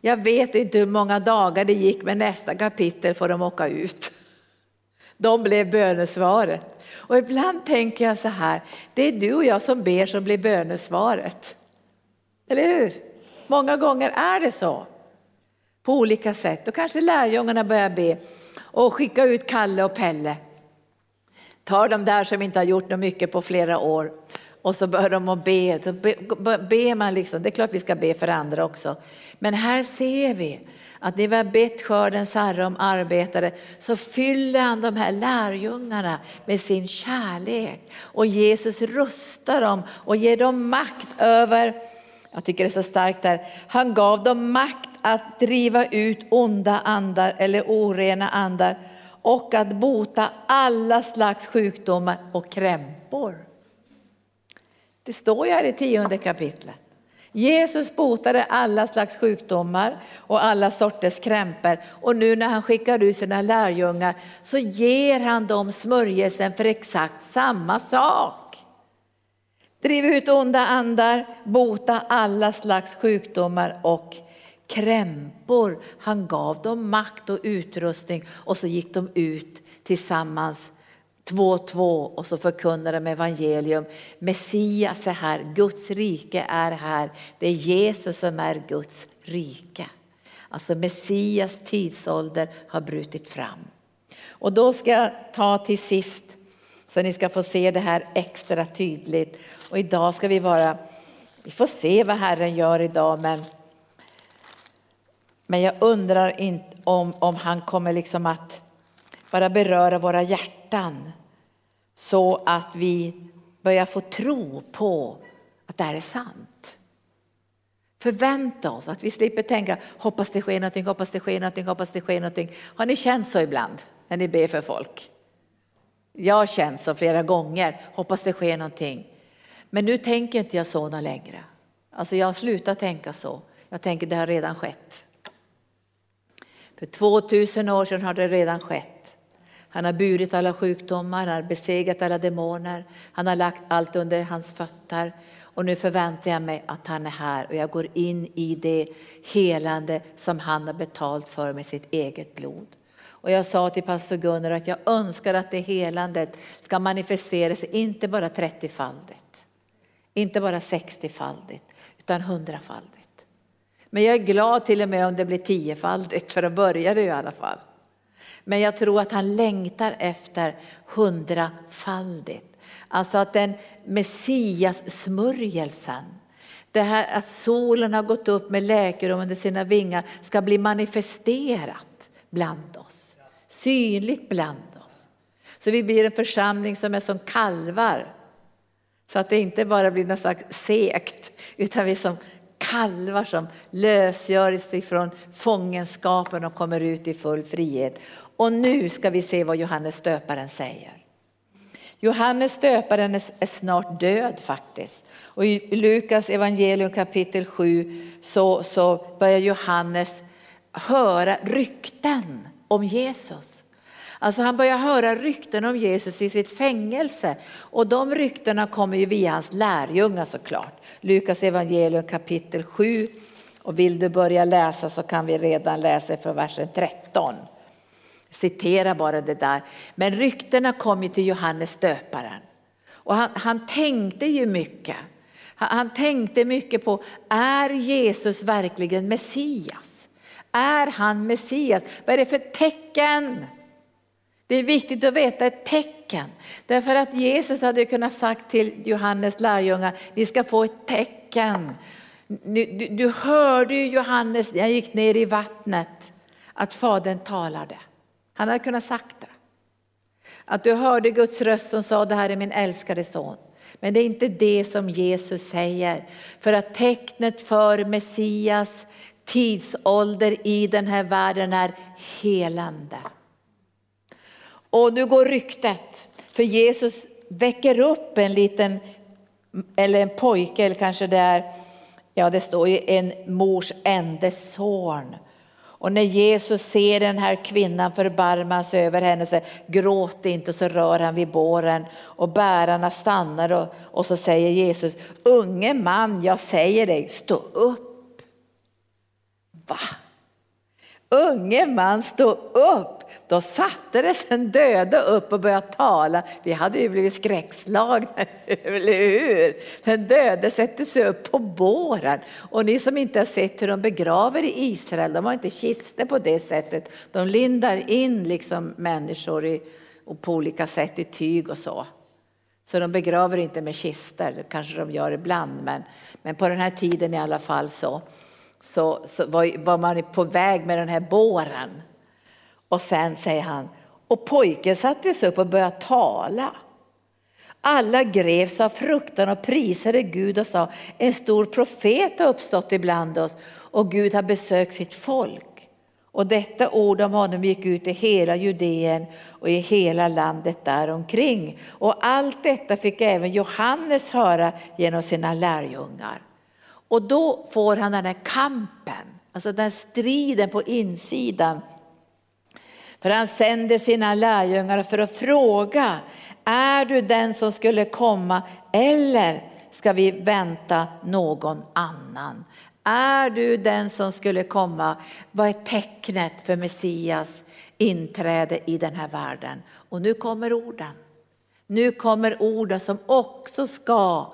Jag vet inte hur många dagar det gick men nästa kapitel får de åka ut. De blev bönesvaret. Och ibland tänker jag så här, det är du och jag som ber som blir bönesvaret. Eller hur? Många gånger är det så. På olika sätt. Då kanske lärjungarna börjar be och skicka ut Kalle och Pelle tar de där som inte har gjort något mycket på flera år och så börjar de att be. Så ber man liksom, det är klart vi ska be för andra också. Men här ser vi att när vi har bett skördens Herre om arbetare så fyller han de här lärjungarna med sin kärlek. Och Jesus rustar dem och ger dem makt över Jag tycker det är så starkt där. Han gav dem makt att driva ut onda andar eller orena andar och att bota alla slags sjukdomar och krämpor. Det står ju här i tionde kapitlet. Jesus botade alla slags sjukdomar och alla sorters krämpor. Och nu när han skickar ut sina lärjungar så ger han dem smörjelsen för exakt samma sak. Driv ut onda andar, bota alla slags sjukdomar och krämpor. Han gav dem makt och utrustning och så gick de ut tillsammans två och två och så förkunnade de evangelium. Messias är här, Guds rike är här. Det är Jesus som är Guds rike. Alltså Messias tidsålder har brutit fram. Och då ska jag ta till sist så ni ska få se det här extra tydligt. Och idag ska vi vara, vi får se vad Herren gör idag men, men jag undrar inte om, om han kommer liksom att bara beröra våra hjärtan så att vi börjar få tro på att det här är sant. Förvänta oss att vi slipper tänka hoppas det sker någonting, hoppas det sker någonting, hoppas det sker någonting. Har ni känt så ibland när ni ber för folk? Jag har känt så flera gånger, hoppas det sker någonting. Men nu tänker inte jag så längre. Alltså jag har slutat tänka så. Jag tänker det har redan skett. För 2000 år sedan har det redan skett. Han har burit alla sjukdomar, han har besegrat alla demoner, han har lagt allt under hans fötter. Och nu förväntar jag mig att han är här och jag går in i det helande som han har betalt för med sitt eget blod. Och jag sa till pastor Gunnar att jag önskar att det helandet ska manifestera sig inte bara 30-faldigt, inte bara 60-faldigt, utan 100-faldigt. Men jag är glad till och med om det blir tiofaldigt, för då börjar det i alla fall. Men jag tror att han längtar efter hundrafaldigt. Alltså att den Messias smörjelsen, det här att solen har gått upp med läkedom under sina vingar ska bli manifesterat bland oss. Synligt bland oss. Så vi blir en församling som är som kalvar. Så att det inte bara blir något slags sekt, utan vi som kalvar som lösgörs ifrån fångenskapen och kommer ut i full frihet. Och nu ska vi se vad Johannes döparen säger. Johannes döparen är snart död faktiskt. Och I Lukas evangelium kapitel 7 så, så börjar Johannes höra rykten om Jesus. Alltså han börjar höra rykten om Jesus i sitt fängelse och de ryktena kommer ju via hans lärjungar såklart. Lukas evangelium kapitel 7 och vill du börja läsa så kan vi redan läsa från versen 13. Citera bara det där. Men ryktena kom ju till Johannes döparen och han, han tänkte ju mycket. Han, han tänkte mycket på, är Jesus verkligen Messias? Är han Messias? Vad är det för tecken? Det är viktigt att veta ett tecken. Därför att Jesus hade kunnat sagt till Johannes lärjungar, ni ska få ett tecken. Du, du, du hörde ju Johannes när jag gick ner i vattnet att Fadern talade. Han hade kunnat sagt det. Att du hörde Guds röst som sa det här är min älskade son. Men det är inte det som Jesus säger. För att tecknet för Messias tidsålder i den här världen är helande. Och nu går ryktet, för Jesus väcker upp en liten, eller en pojke, eller kanske det är, ja det står ju en mors enda son. Och när Jesus ser den här kvinnan förbarmas över henne, så gråt inte, så rör han vid båren och bärarna stannar och, och så säger Jesus, unge man, jag säger dig, stå upp. Va? Unge man, stå upp. Då satte det den döde upp och började tala. Vi hade ju blivit skräckslagna, [laughs] eller hur? Den döde sätter sig upp på båren. Och ni som inte har sett hur de begraver i Israel, de har inte kister på det sättet. De lindar in liksom människor i, och på olika sätt i tyg och så. Så de begraver inte med kister, det kanske de gör ibland, men, men på den här tiden i alla fall så, så, så var, var man på väg med den här båren och sen säger han, och pojken sattes upp och började tala. Alla greps av fruktan och prisade Gud och sa, en stor profet har uppstått ibland oss och Gud har besökt sitt folk. Och detta ord om honom gick ut i hela Judeen och i hela landet däromkring. Och allt detta fick även Johannes höra genom sina lärjungar. Och då får han den här kampen, alltså den striden på insidan. För han sände sina lärjungar för att fråga, är du den som skulle komma eller ska vi vänta någon annan? Är du den som skulle komma? Vad är tecknet för Messias inträde i den här världen? Och nu kommer orden. Nu kommer orden som också ska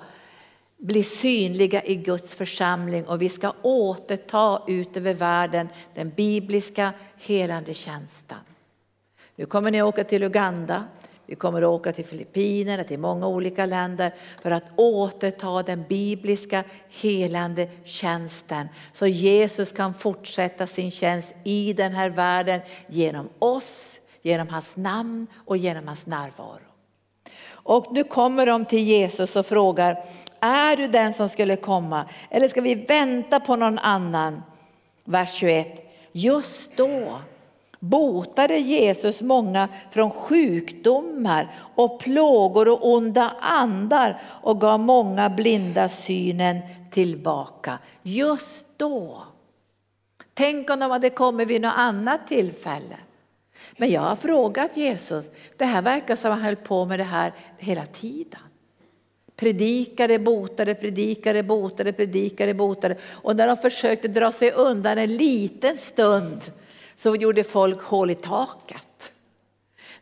bli synliga i Guds församling och vi ska återta ut över världen den bibliska helande tjänsten. Nu kommer ni åka till Uganda, vi kommer att åka till Filippinerna, till många olika länder för att återta den bibliska helande tjänsten. Så Jesus kan fortsätta sin tjänst i den här världen genom oss, genom hans namn och genom hans närvaro. Och nu kommer de till Jesus och frågar, är du den som skulle komma? Eller ska vi vänta på någon annan? Vers 21. Just då botade Jesus många från sjukdomar och plågor och onda andar och gav många blinda synen tillbaka. Just då. Tänk om de hade kommit vid något annat tillfälle. Men jag har frågat Jesus, det här verkar som han höll på med det här hela tiden. Predikare, botade, predikare, botade, predikare, botade. Och när de försökte dra sig undan en liten stund så gjorde folk hål i taket.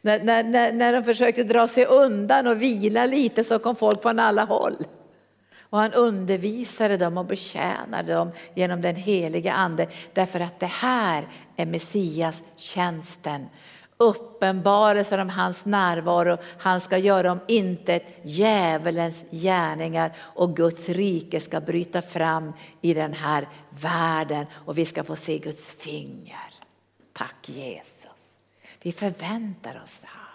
När, när, när de försökte dra sig undan och vila lite så kom folk från alla håll. Och han undervisade dem och betjänade dem genom den heliga ande. Därför att det här är Messias tjänsten. Uppenbarelsen om hans närvaro. Han ska göra om intet djävulens gärningar och Guds rike ska bryta fram i den här världen och vi ska få se Guds finger. Tack Jesus. Vi förväntar oss det här.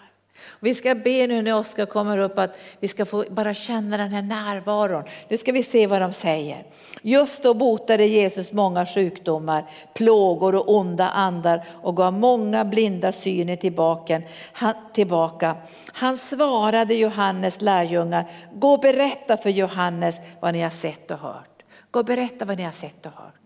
Vi ska be nu när Oskar kommer upp att vi ska få bara känna den här närvaron. Nu ska vi se vad de säger. Just då botade Jesus många sjukdomar, plågor och onda andar och gav många blinda syner tillbaka. Han, tillbaka. Han svarade Johannes lärjungar, gå och berätta för Johannes vad ni har sett och hört. Gå och berätta vad ni har sett och hört.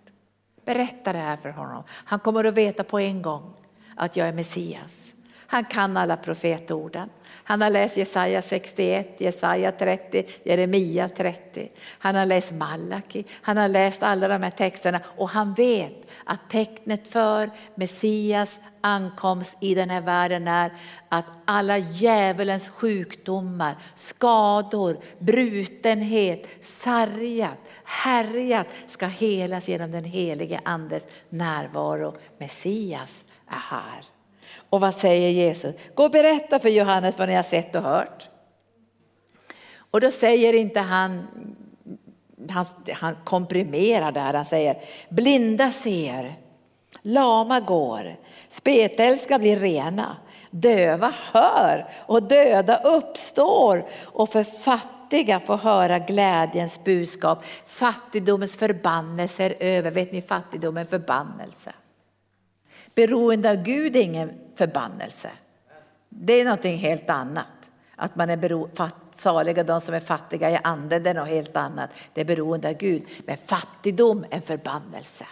Berätta det här för honom. Han kommer att veta på en gång att jag är Messias. Han kan alla profetorden. Han har läst Jesaja 61, Jesaja 30, Jeremia 30. Han har läst Malaki, han har läst alla de här texterna och han vet att tecknet för Messias ankomst i den här världen är att alla djävulens sjukdomar, skador, brutenhet, sargat, härjat ska helas genom den helige Andes närvaro. Messias är här. Och vad säger Jesus? Gå och berätta för Johannes vad ni har sett och hört. Och då säger inte han, han, han komprimerar där, han säger blinda ser, lama går, spetälska blir rena, döva hör och döda uppstår och för fattiga får höra glädjens budskap. Fattigdomens förbannelse är över. Vet ni fattigdom är förbannelse? Beroende av Gud är ingen förbannelse. Det är någonting helt annat. Att man är bero, saliga de som är fattiga i anden, det är något helt annat. Det är beroende av Gud. Men fattigdom är en förbannelse.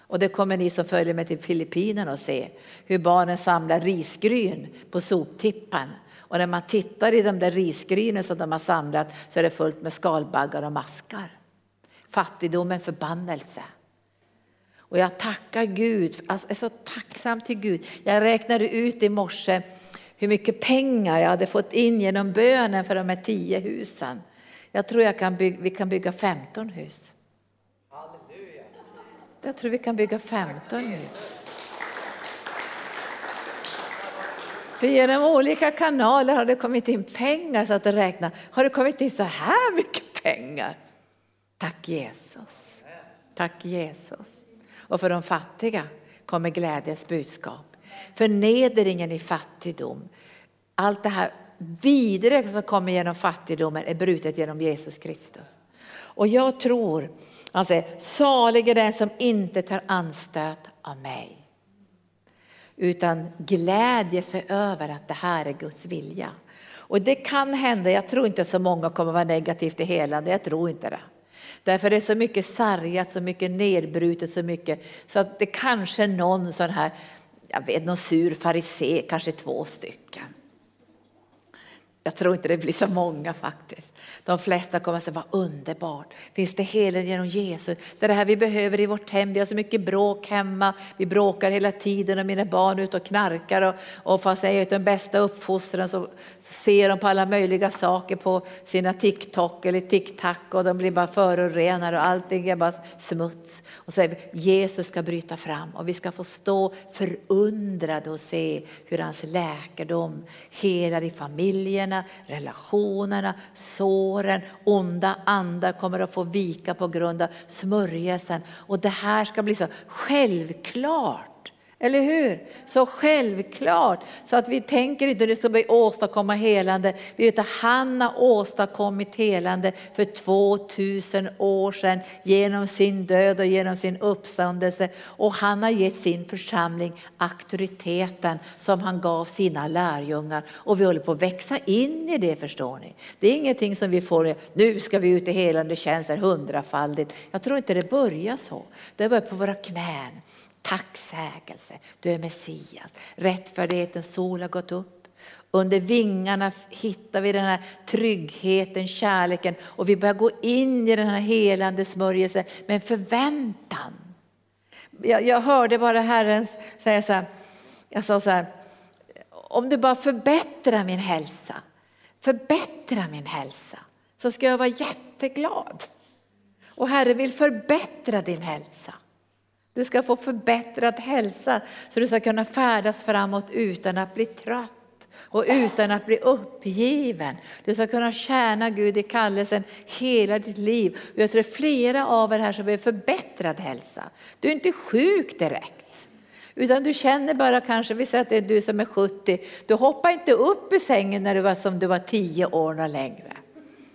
Och det kommer ni som följer med till Filippinerna att se. Hur barnen samlar risgryn på soptippen. Och när man tittar i de där risgrynen som de har samlat så är det fullt med skalbaggar och maskar. Fattigdom är en förbannelse. Och jag tackar Gud, alltså jag är så tacksam till Gud. Jag räknade ut i morse hur mycket pengar jag hade fått in genom bönen för de här tio husen. Jag tror jag kan bygga, vi kan bygga 15 hus. Halleluja. Jag tror vi kan bygga 15 hus. För genom olika kanaler har det kommit in pengar så att det räknar. Har det kommit in så här mycket pengar? Tack Jesus. Tack Jesus och för de fattiga kommer glädjens budskap. Förnedringen i fattigdom. Allt det här vidare som kommer genom fattigdomen är brutet genom Jesus Kristus. Och jag tror, han säger, salig är den som inte tar anstöt av mig. Utan glädjer sig över att det här är Guds vilja. Och det kan hända, jag tror inte så många kommer vara negativt till helande, jag tror inte det. Därför det är så mycket sargat, så mycket nedbrutet, så mycket så att det kanske är någon sån här, jag vet någon sur farisé, kanske två stycken. Jag tror inte det blir så många faktiskt. De flesta kommer att säga, vad underbart. Finns det helen genom Jesus? Det är det här vi behöver i vårt hem. Vi har så mycket bråk hemma. Vi bråkar hela tiden och mina barn är ute och knarkar. Och, och fast jag är den bästa uppfostran så ser de på alla möjliga saker på sina TikTok eller TikTok och de blir bara förorenade och allting är bara smuts. Och så Jesus ska bryta fram och vi ska få stå förundrade och se hur hans läkedom helar i familjerna, relationerna, såren, onda andar kommer att få vika på grund av smörjelsen. Och det här ska bli så självklart eller hur? Så självklart. Så att vi tänker inte att det ska bli åstadkomma helande. Vi vet att han har åstadkommit helande för 2000 år sedan genom sin död och genom sin uppståndelse. Och han har gett sin församling auktoriteten som han gav sina lärjungar. Och vi håller på att växa in i det förstår ni. Det är ingenting som vi får, nu ska vi ut i helande tjänster hundrafaldigt. Jag tror inte det börjar så. Det börjar på våra knän tacksägelse. Du är Messias. Rättfärdighetens sol har gått upp. Under vingarna hittar vi den här tryggheten, kärleken och vi börjar gå in i den här helande smörjelsen med en förväntan. Jag, jag hörde bara Herren säga så här, jag sa så här, om du bara förbättrar min hälsa, förbättra min hälsa, så ska jag vara jätteglad. Och Herren vill förbättra din hälsa. Du ska få förbättrad hälsa så du ska kunna färdas framåt utan att bli trött och utan att bli uppgiven. Du ska kunna tjäna Gud i kallelsen hela ditt liv. Jag tror flera av er här som behöver förbättrad hälsa. Du är inte sjuk direkt. Utan du känner bara kanske, vi säger att det är du som är 70, du hoppar inte upp i sängen när du var som du var 10 år och längre.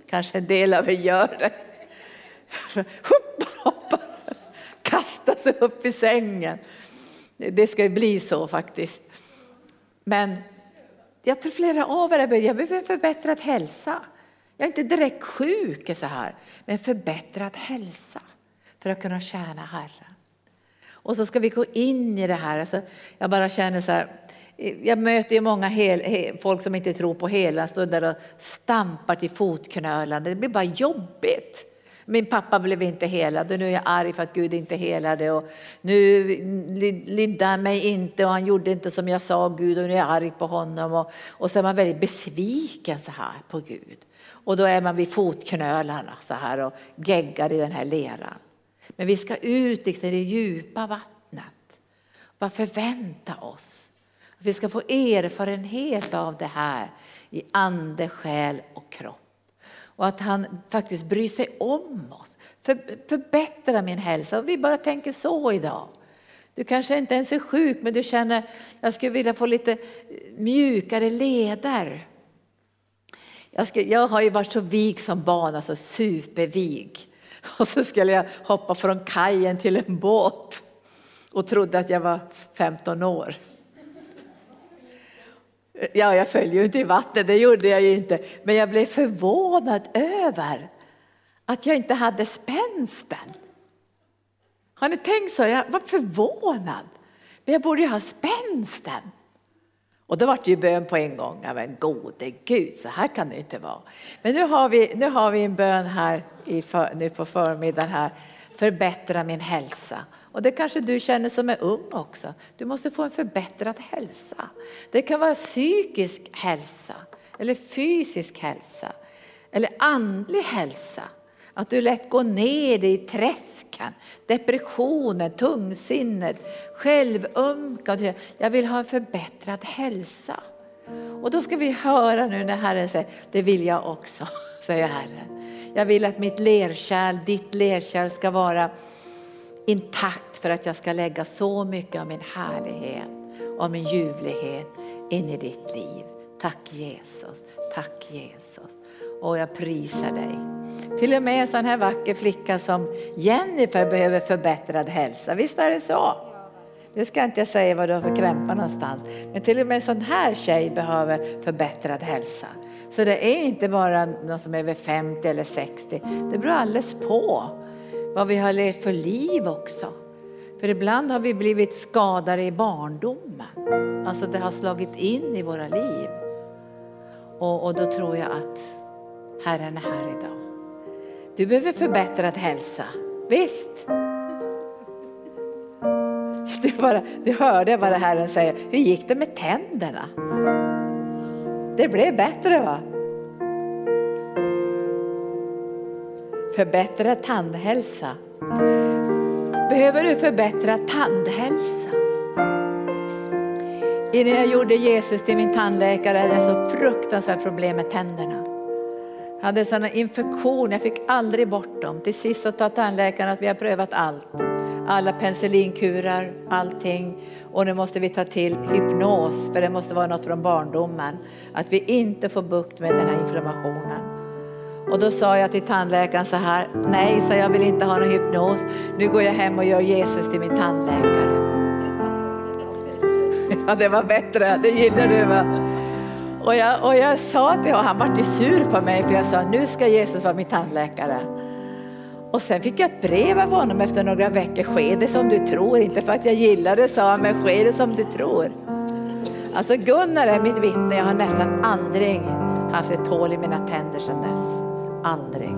Kanske en del av er gör det. [laughs] Hoppa, kasta sig upp i sängen. Det ska ju bli så faktiskt. Men jag tror flera av er jag behöver förbättrad hälsa. Jag är inte direkt sjuk så här, men förbättrad hälsa för att kunna tjäna Herren. Och så ska vi gå in i det här. Alltså, jag bara känner så här, jag möter ju många hel, hel, folk som inte tror på hela, står där och stampar till fotknölarna. Det blir bara jobbigt. Min pappa blev inte helad och nu är jag arg för att Gud inte helade. Och nu lydde han mig inte och han gjorde inte som jag sa Gud och nu är jag arg på honom. Och, och så är man väldigt besviken så här på Gud. Och då är man vid fotknölarna så här och geggar i den här leran. Men vi ska ut liksom i det djupa vattnet. Bara förvänta oss. Vi ska få erfarenhet av det här i ande, själ och kropp. Och att han faktiskt bryr sig om oss. För, förbättra min hälsa. Och vi bara tänker så idag. Du kanske inte ens är sjuk men du känner jag skulle vilja få lite mjukare leder. Jag, ska, jag har ju varit så vig som barn, alltså supervig. [laughs] Och så skulle jag hoppa från kajen till en båt och trodde att jag var 15 år. Ja, jag föll ju inte i vattnet, det gjorde jag ju inte. Men jag blev förvånad över att jag inte hade spänsten. Har ni tänkt så? Jag var förvånad. Men jag borde ju ha spänsten. Och då var det ju bön på en gång. Ja, men gode Gud, så här kan det inte vara. Men nu har vi, nu har vi en bön här i för, nu på förmiddagen här. Förbättra min hälsa. Och det kanske du känner som är ung också. Du måste få en förbättrad hälsa. Det kan vara psykisk hälsa eller fysisk hälsa eller andlig hälsa. Att du lätt går ner i träsken, depressionen, tungsinnet, självömkan. Jag vill ha en förbättrad hälsa. Och då ska vi höra nu när Herren säger, det vill jag också, [laughs] säger Herren. Jag vill att mitt lerkärl, ditt lerkärl ska vara intakt för att jag ska lägga så mycket av min härlighet och min ljuvlighet in i ditt liv. Tack Jesus, tack Jesus. Och jag prisar dig. Till och med en sån här vacker flicka som Jennifer behöver förbättrad hälsa. Visst är det så? Nu ska inte jag säga vad du har för krämpar någonstans. Men till och med en sån här tjej behöver förbättrad hälsa. Så det är inte bara någon som är över 50 eller 60. Det beror alldeles på vad vi har levt för liv också. För ibland har vi blivit skadade i barndomen. Alltså det har slagit in i våra liv. Och, och då tror jag att Herren är här idag. Du behöver förbättrad hälsa. Visst. [laughs] Du, bara, du hörde vad Herren säger. Hur gick det med tänderna? Det blev bättre va? Förbättra tandhälsa. Behöver du förbättra tandhälsa? Innan jag gjorde Jesus till min tandläkare hade jag så fruktansvärt problem med tänderna. Jag hade sådana infektioner, jag fick aldrig bort dem. Till sist så sa tandläkaren att vi har prövat allt. Alla penicillinkurar, allting. Och nu måste vi ta till hypnos, för det måste vara något från barndomen. Att vi inte får bukt med den här inflammationen. Och då sa jag till tandläkaren så här, nej, så jag vill inte ha någon hypnos. Nu går jag hem och gör Jesus till min tandläkare. [laughs] Ja, det var bättre, det gillar du va? Och jag, och jag sa till honom, han vart sur på mig för jag sa nu ska Jesus vara min tandläkare. Och sen fick jag ett brev av honom efter några veckor. Ske det som du tror, inte för att jag gillar det sa han, men ske det som du tror. Alltså Gunnar är mitt vittne, jag har nästan aldrig haft ett hål i mina tänder sedan dess. Aldrig.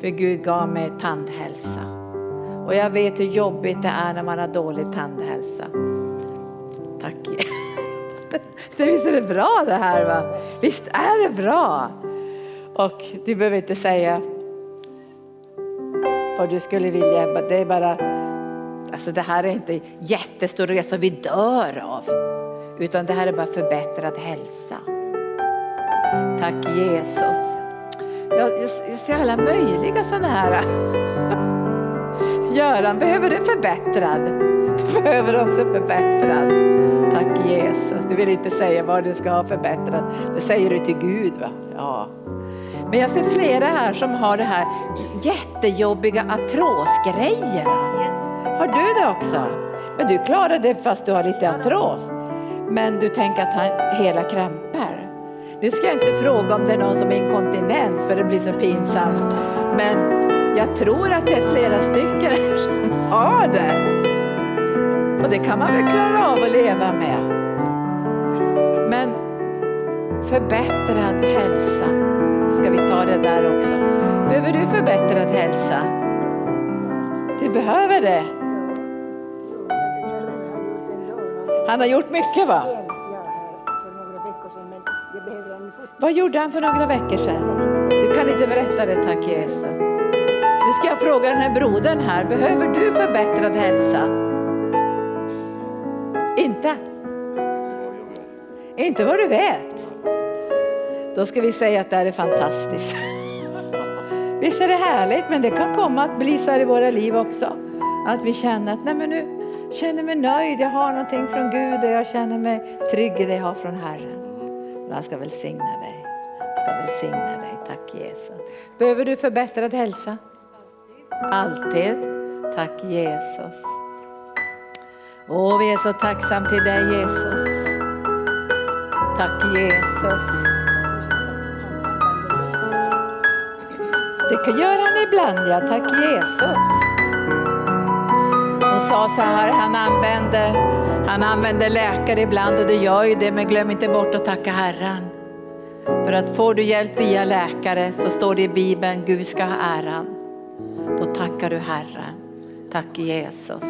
För Gud gav mig tandhälsa. Och jag vet hur jobbigt det är när man har dålig tandhälsa. Tack. [laughs] Visst är det bra det här va? Visst är det bra? Och du behöver inte säga vad du skulle vilja. Det är bara, alltså det här är inte jättestor resa vi dör av. Utan det här är bara förbättrad hälsa. Tack Jesus. Jag, ser alla möjliga sådana här. [laughs] Göran, behöver du förbättrad? Du behöver också förbättrad. Tack Jesus. Du vill inte säga vad du ska ha förbättrad. Det säger du till Gud. Va? Ja. Men jag ser flera här som har det här jättejobbiga artrosgrejerna. Har du det också? Men du klarar det fast du har lite artros. Men du tänker att han hela krämpar. Nu ska jag inte fråga om det är någon som är inkontinens för det blir så pinsamt. Men jag tror att det är flera stycken som har det. Och det kan man väl klara av att leva med. Men förbättrad hälsa ska vi ta det där också. Behöver du förbättrad hälsa? Du behöver det. Han har gjort mycket va? Vad gjorde han för några veckor sedan? Du kan inte berätta det tack Jesus. Nu ska jag fråga den här brodern här, behöver du förbättrad hälsa? Inte? Inte vad du vet. Då ska vi säga att det här är fantastiskt. [laughs] Visst är det härligt, men det kan komma att bli så här i våra liv också. Att vi känner att nej men nu känner mig nöjd, jag har någonting från Gud och jag känner mig trygg i det jag har från Herren. Och han ska välsigna dig. ska välsigna dig. Tack Jesus. Behöver du förbättrad hälsa? Alltid. Tack Jesus. Åh, vi är så tacksamma till dig Jesus. Tack Jesus. Det kan göra han ibland, ja. Tack Jesus. Hon sa så här, han använder, han använder läkare ibland och det gör ju det, men glöm inte bort att tacka Herren. För att får du hjälp via läkare så står det i Bibeln, Gud ska ha äran. Då tackar du Herren. Tack Jesus.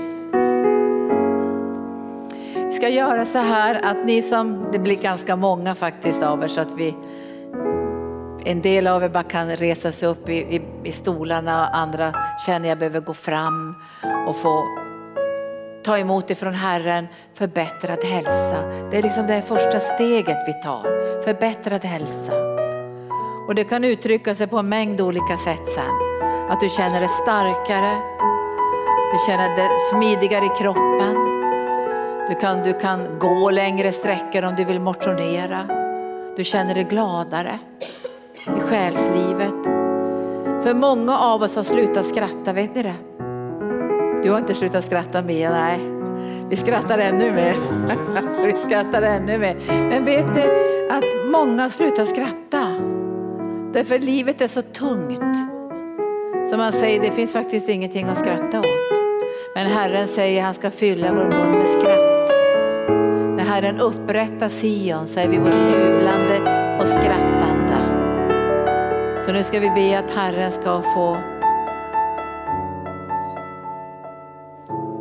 Vi ska göra så här att ni som, det blir ganska många faktiskt av er så att vi en del av er bara kan resa sig upp i, i, i stolarna, andra känner jag behöver gå fram och få ta emot ifrån Herren förbättrad hälsa. Det är liksom det första steget vi tar, förbättrad hälsa. Och det kan uttrycka sig på en mängd olika sätt sen. Att du känner dig starkare, du känner dig smidigare i kroppen. Du kan, du kan gå längre sträckor om du vill motionera. Du känner dig gladare i själslivet. För många av oss har slutat skratta, vet ni det? Du har inte slutat skratta mer, nej. Vi skrattar ännu mer. [laughs] Vi skrattar ännu mer. Men vet du att många slutar skratta? Därför livet är så tungt. Som man säger, det finns faktiskt ingenting att skratta åt. Men Herren säger att han ska fylla vår mun med skratt. När Herren upprättar Sion så är vi både jublande och skrattande. Så nu ska vi be att Herren ska få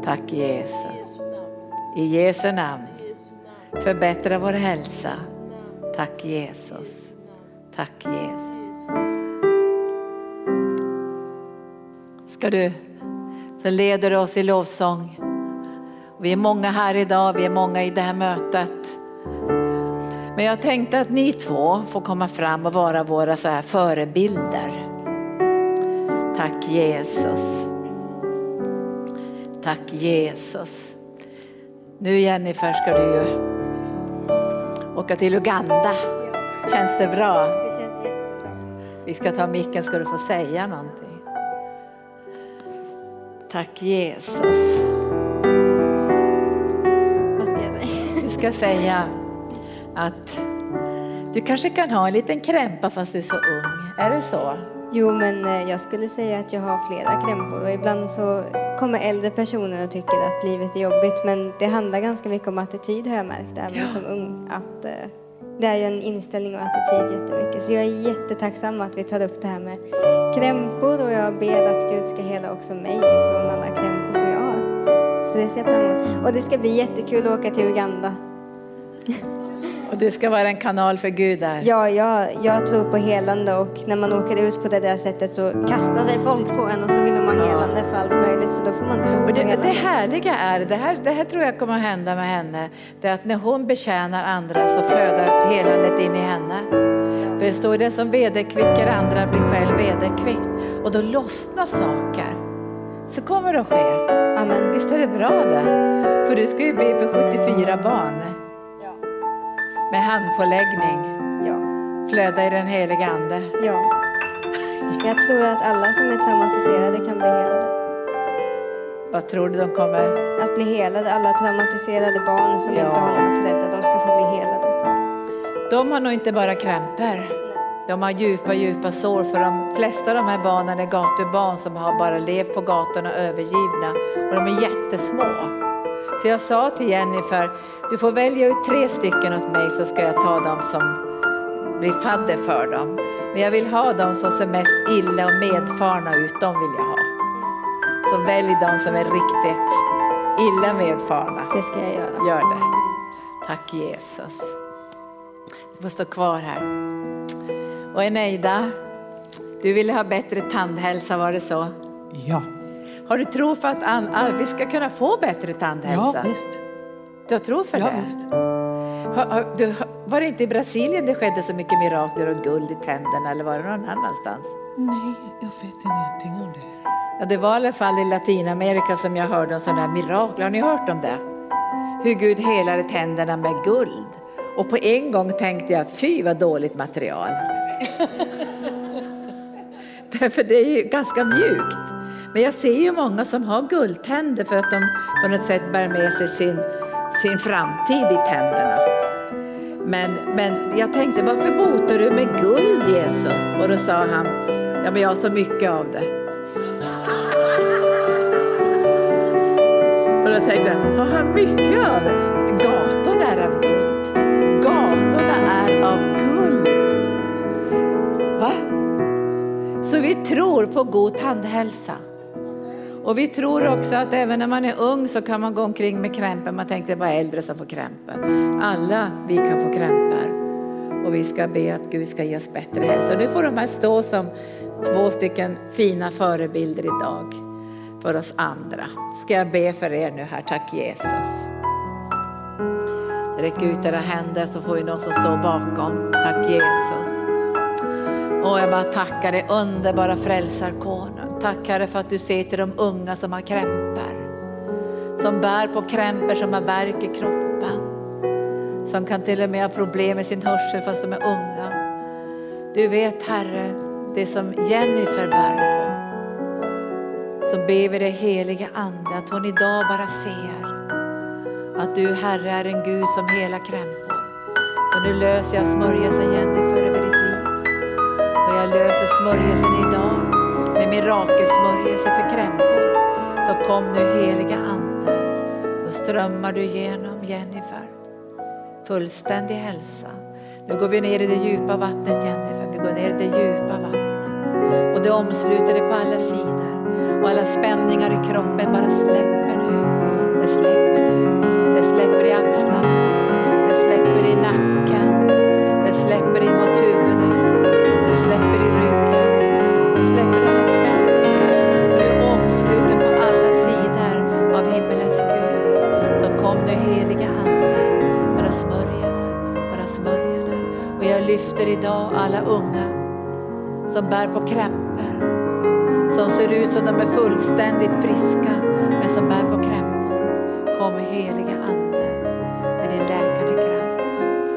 Tack Jesus. I Jesu namn. Förbättra vår hälsa. Tack Jesus. Tack Jesus. Ska du som leder oss i lovsång. Vi är många här idag, vi är många i det här mötet. Men jag tänkte att ni två får komma fram och vara våra så här förebilder. Tack Jesus. Tack Jesus. Nu Jennifer ska du ju åka till Uganda. Känns det bra? Det känns jättebra. Vi ska ta micken ska du få säga någonting. Tack Jesus. Vad ska jag säga? Du ska säga att du kanske kan ha en liten krämpa fast du är så ung. Är det så? Jo, men eh, jag skulle säga att jag har flera krämpor och ibland så kommer äldre personer och tycker att livet är jobbigt. Men det handlar ganska mycket om attityd har jag märkt, även Ja. som ung. Att eh, det är ju en inställning och attityd jättemycket. Så jag är jättetacksam att vi tar upp det här med krämpor och jag ber att Gud ska hela också mig från alla krämpor som jag har. Så det ser jag fram emot. Och det ska bli jättekul att åka till Uganda. [laughs] Och du ska vara en kanal för Gud där. Ja, jag, jag tror på helande och när man åker ut på det där sättet så kastar sig folk på en och så vill ha helande för allt möjligt så då får man tro Och på det, det helande. härliga är, det här, det här tror jag kommer att hända med henne, det är att när hon betjänar andra så flödar helandet in i henne. För det står det som vederkvickar andra blir själv vederkvickt. Och då lossnar saker. Så kommer det att ske. Amen. Visst är det bra det? För du ska ju be för 74 barn. Med handpåläggning. Ja. Flöda i den heliga Ande. ja. Jag tror att alla som är traumatiserade kan bli helade. Vad tror du de kommer? Att bli helade, alla traumatiserade barn som Ja. inte har några föräldrar, de ska få bli helade. De har nog inte bara krämpor. De har djupa, djupa sår för de flesta av de här barnen är gatubarn som har bara levt på gatorna övergivna och de är jättesmå. Så jag sa till Jennifer, du får välja ut tre stycken åt mig så ska jag ta dem som blir fadder för dem. Men jag vill ha dem som ser mest illa och medfarna ut, de vill jag ha. Så välj de som är riktigt illa medfarna. Det ska jag göra. Gör det. Tack Jesus. Du får stå kvar här. Och Eneida, du ville ha bättre tandhälsa, var det så? Ja, Har du tro för att an- vi ska kunna få bättre tandhälsa? ja visst. Du har tro för Ja, det? visst. Har, har, du, var det inte i Brasilien det skedde så mycket mirakler och guld i tänderna eller var det någon annanstans? Nej, jag vet ingenting om det. Ja, det var i alla fall i Latinamerika som jag hörde om sådana här mirakel. Har ni hört om det? Hur Gud helade tänderna med guld. Och på en gång tänkte jag, fy vad dåligt material. [laughs] Därför det är ju ganska mjukt. Men jag ser ju många som har guldtänder för att de på något sätt bär med sig sin, sin framtid i tänderna. Men, men jag tänkte, varför botar du med guld Jesus? Och då sa han, ja men jag har så mycket av det. Och då tänkte jag, har han mycket av det? Gatorna är av guld. Gatorna är av guld. Va? Så vi tror på god tandhälsa. Och vi tror också att även när man är ung så kan man gå omkring med krämpor. Man tänkte det är bara äldre som får krämpor. Alla vi kan få krämpor. Och vi ska be att Gud ska ge oss bättre hälsa. Nu får de här stå som två stycken fina förebilder idag för oss andra. Ska jag be för er nu här. Tack Jesus. Räck ut era händer så får vi någon som står bakom. Tack Jesus. Och jag bara tackar dig underbara frälsarkonung. Tack Herre för att du ser till de unga som har krämpor. som bär på krämpor, som har värk i kroppen. Som kan till och med ha problem med sin hörsel fast de är unga. Du vet Herre, det som Jennifer bär på. Så ber vi dig helige Ande att hon idag bara ser att du Herre är en Gud som hela krämpor. Så nu löser jag smörjelsen Jennifer över ditt liv. Och jag löser smörjelsen idag med mirakelsmörjelse för krämpor. Så kom nu heliga Ande. Så strömmar du genom Jennifer. Fullständig hälsa. Nu går vi ner i det djupa vattnet Jennifer. Vi går ner i det djupa vattnet. Och det omsluter dig på alla sidor. Och alla spänningar i kroppen bara släpper nu. Det släpper idag alla unga som bär på krämpor. Som ser ut som de är fullständigt friska men som bär på krämpor. Kom heliga Ande med din läkande kraft.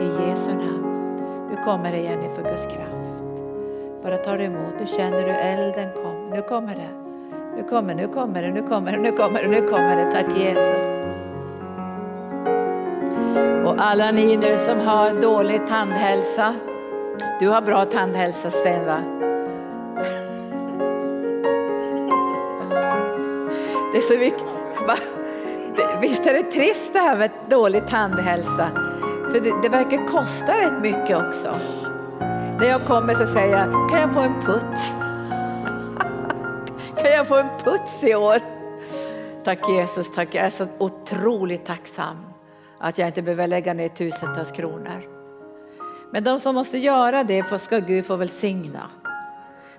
I Jesu namn. Nu kommer det igen för Guds kraft. Bara ta det emot. Nu känner du elden kom. Nu kommer det. Nu kommer, nu kommer det, nu kommer det, nu kommer det, nu kommer det. Tack Jesus. Alla ni nu som har dålig tandhälsa. Du har bra tandhälsa Sten va? Det är så mycket. Va? Visst är det trist det här med dålig tandhälsa? För det, det verkar kosta rätt mycket också. När jag kommer så säger jag, kan jag få en putt? [laughs] Kan jag få en puts i år? Tack Jesus, tack. Jag är så otroligt tacksam att jag inte behöver lägga ner tusentals kronor. Men de som måste göra det ska Gud få välsigna.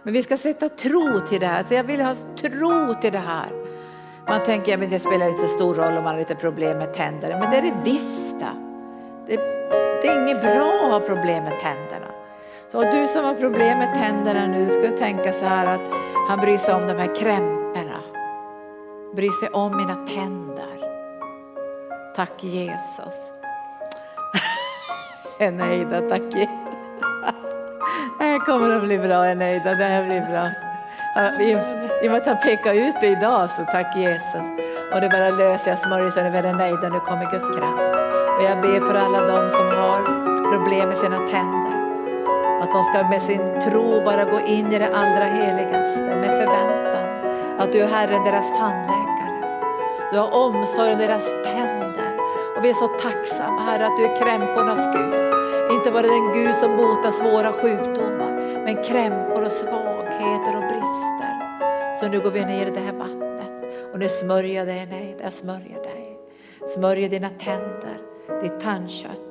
Men vi ska sätta tro till det här. Så jag vill ha tro till det här. Man tänker att det spelar inte så stor roll om man har lite problem med tänderna. Men det är det visst. Det, det är inget bra att ha problem med tänderna. Så du som har problem med tänderna nu ska tänka så här att han bryr sig om de här krämporna. Bryr sig om mina tänder. Tack Jesus. [laughs] Eneida, tack Jesus. Det här kommer att bli bra Eneida, det här blir bra. I, I och med att han pekar ut det idag så tack Jesus. Och det bara löser jag smörjelsen över Eneida, nu kommer Guds kraft. Och jag ber för alla de som har problem med sina tänder. Att de ska med sin tro bara gå in i det allra heligaste med förväntan. Att du är Herren deras tandläkare. Du har omsorg om deras tänder. Och vi är så tacksamma Herre att du är krämpornas Gud. Inte bara den Gud som botar svåra sjukdomar, men krämpor och svagheter och brister. Så nu går vi ner i det här vattnet och nu smörjer jag dig, nej, jag smörjer dig. Smörjer dina tänder, ditt tandkött.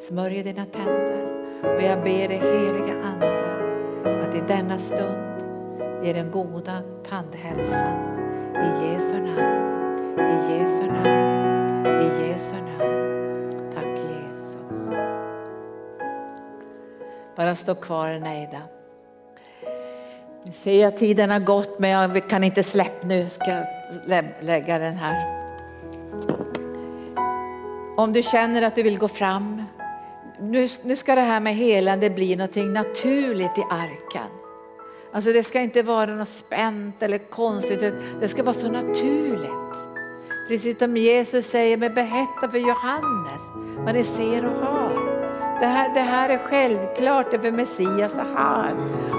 Smörjer dina tänder. Och jag ber dig heliga Ande att i denna stund ge den goda tandhälsan. I Jesu namn, i Jesu namn, i Jesu namn. Tack Jesus. Bara stå kvar Neida. Nu ser jag tiden har gått men jag kan inte släppa nu. Ska jag lägga den här. Om du känner att du vill gå fram. Nu, nu ska det här med helande bli någonting naturligt i arken. Alltså det ska inte vara något spänt eller konstigt. Det ska vara så naturligt. Precis som Jesus säger, men berätta för Johannes vad ni ser och hör. Det här, det här är självklart för Messias är här.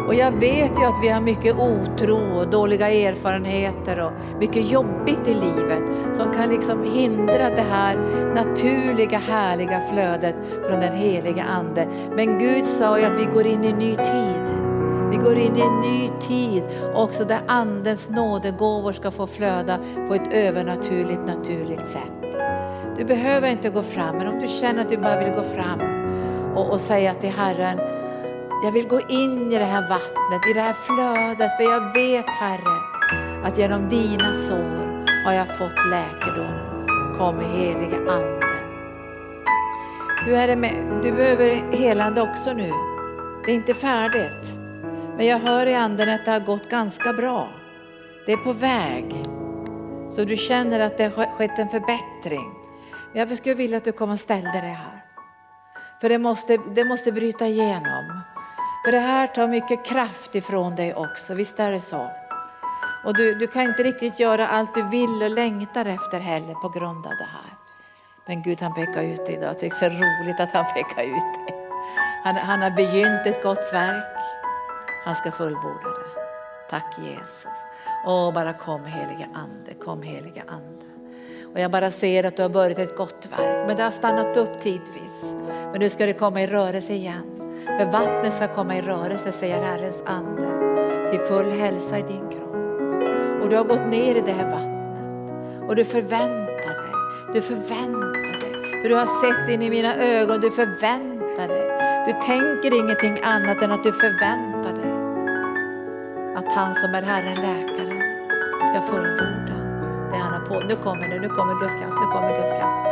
Och jag vet ju att vi har mycket otro och dåliga erfarenheter och mycket jobbigt i livet som kan liksom hindra det här naturliga härliga flödet från den heliga Ande. Men Gud sa ju att vi går in i en ny tid. Vi går in i en ny tid också där Andens nådegåvor ska få flöda på ett övernaturligt, naturligt sätt. Du behöver inte gå fram, men om du känner att du bara vill gå fram och, och säga till Herren, jag vill gå in i det här vattnet, i det här flödet, för jag vet Herre att genom dina sår har jag fått läkedom. Kom helige Ande. Hur är det med, du behöver helande också nu. Det är inte färdigt. Men jag hör i anden att det har gått ganska bra. Det är på väg. Så du känner att det har skett en förbättring. Jag skulle vilja att du kommer och ställde dig här. För det måste, det måste bryta igenom. För det här tar mycket kraft ifrån dig också, visst är det så? Och du, du kan inte riktigt göra allt du vill och längtar efter heller på grund av det här. Men Gud han pekar ut dig idag, det är så roligt att han pekar ut dig. Han, han har begynt ett gott verk, han ska fullborda det. Tack Jesus. Åh, bara kom helige Ande, kom helige Ande. Och jag bara ser att du har börjat ett gott verk, men det har stannat upp tidvis. Men nu ska det komma i rörelse igen. För vattnet ska komma i rörelse, säger Herrens ande, till full hälsa i din kropp. Och du har gått ner i det här vattnet och du förväntar dig, du förväntar dig. För du har sett in i mina ögon, du förväntar dig. Du tänker ingenting annat än att du förväntar dig han som är Herren, läkaren, ska fullborda det han har på. Nu kommer det, nu kommer Guds kraft, nu kommer Guds kraft.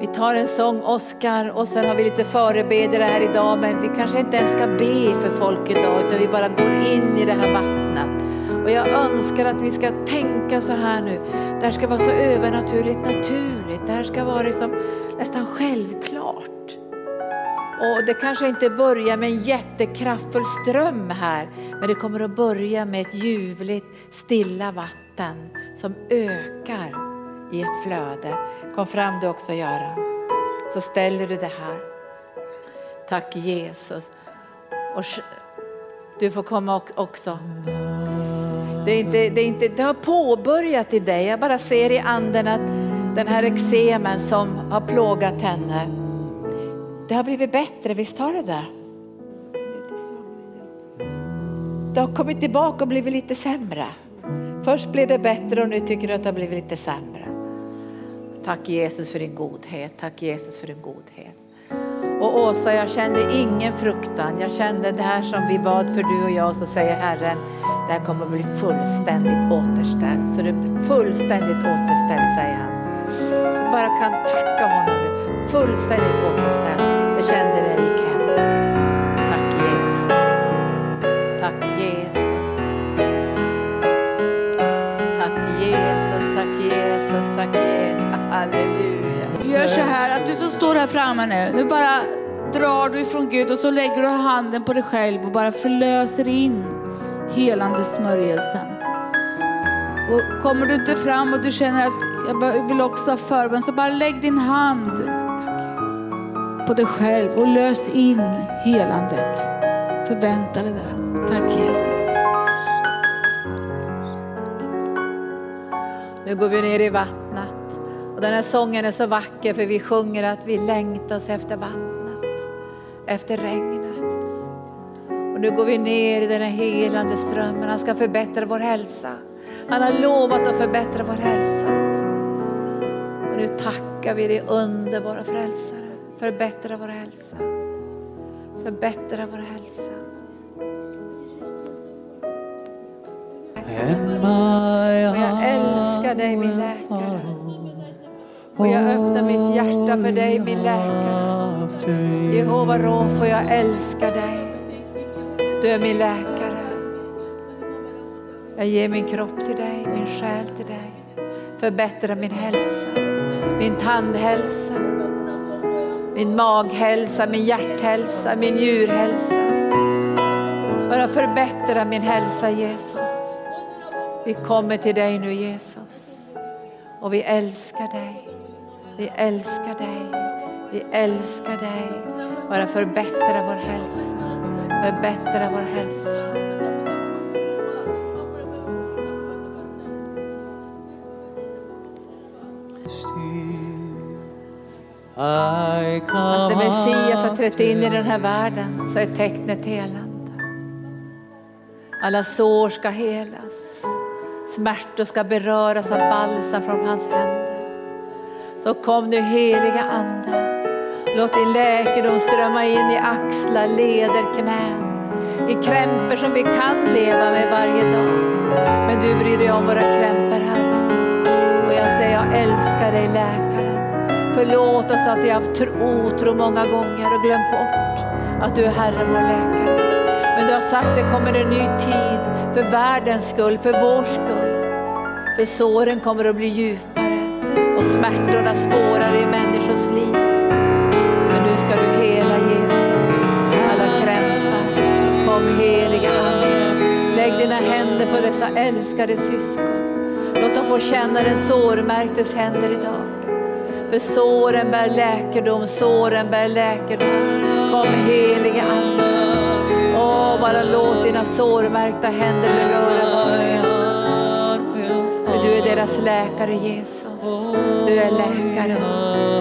Vi tar en sång, Oskar, och sen har vi lite förebedjare här idag, men vi kanske inte ens ska be för folk idag, utan vi bara går in i det här vattnet. Och jag önskar att vi ska tänka så här nu, det här ska vara så övernaturligt naturligt, det här ska vara liksom nästan självklart. Och det kanske inte börjar med en jättekraftfull ström här, men det kommer att börja med ett ljuvligt, stilla vatten som ökar i ett flöde. Kom fram du också Göran. Så ställer du det här. Tack Jesus. Och du får komma också. Det, är inte, det, är inte, det har påbörjat i dig. Jag bara ser i anden att den här eksemen som har plågat henne, det har blivit bättre, visst har det det? Det har kommit tillbaka och blivit lite sämre. Först blev det bättre och nu tycker du att det har blivit lite sämre. Tack Jesus för din godhet, tack Jesus för din godhet. Och Åsa, jag kände ingen fruktan. Jag kände det här som vi bad för du och jag, så säger Herren, det här kommer att bli fullständigt återställt. Så det blir fullständigt återställt, säger han. Du bara kan tacka honom. Fullständigt återställd. Jag kände det gick hem. Tack Jesus. Tack Jesus. Tack Jesus, tack Jesus, tack Jesus. Halleluja. Vi gör så här att du som står här framme nu, nu bara drar du ifrån Gud och så lägger du handen på dig själv och bara förlöser in helande smörjelsen. Och kommer du inte fram och du känner att jag vill också ha förbön så bara lägg din hand på dig själv och lös in helandet. Förvänta dig det. Tack Jesus. Nu går vi ner i vattnet. Och den här sången är så vacker för vi sjunger att vi längtar oss efter vattnet, efter regnet. Och nu går vi ner i den här helande strömmen. Han ska förbättra vår hälsa. Han har lovat att förbättra vår hälsa. Och nu tackar vi dig underbara frälsare. Förbättra vår hälsa. Förbättra vår hälsa. Och jag älskar dig min läkare. Och jag öppnar mitt hjärta för dig min läkare. Jehova Rofo, jag älskar dig. Du är min läkare. Jag ger min kropp till dig, min själ till dig. Förbättra min hälsa, min tandhälsa, min maghälsa, min hjärthälsa, min njurhälsa. Bara förbättra min hälsa Jesus. Vi kommer till dig nu Jesus. Och vi älskar dig. Vi älskar dig. Vi älskar dig. Bara förbättra vår hälsa. Förbättra vår hälsa. Att när Messias har trätt in i den här världen så är tecknet helande. Alla sår ska helas. Smärtor ska beröras av balsam från hans händer. Så kom nu heliga Ande. Låt din läkedom strömma in i axlar, leder, knän. I krämpor som vi kan leva med varje dag. Men du bryr dig om våra krämpor Herre. Och jag säger jag älskar dig läkaren. Förlåt oss att vi har haft otro många gånger och glömt bort att du är Herre vår läkare. Men du har sagt, det kommer en ny tid för världens skull, för vår skull. För såren kommer att bli djupare och smärtorna svårare i människors liv. Men nu ska du hela Jesus, alla krämpar. Kom heliga Ande, lägg dina händer på dessa älskade syskon. Låt dem få känna den sårmärktes händer idag. För såren bär läkedom, såren bär läkedom. Kom helige Ande. Åh, bara låt dina sårmärkta händer beröra varje. För du är deras läkare Jesus. Du är läkare,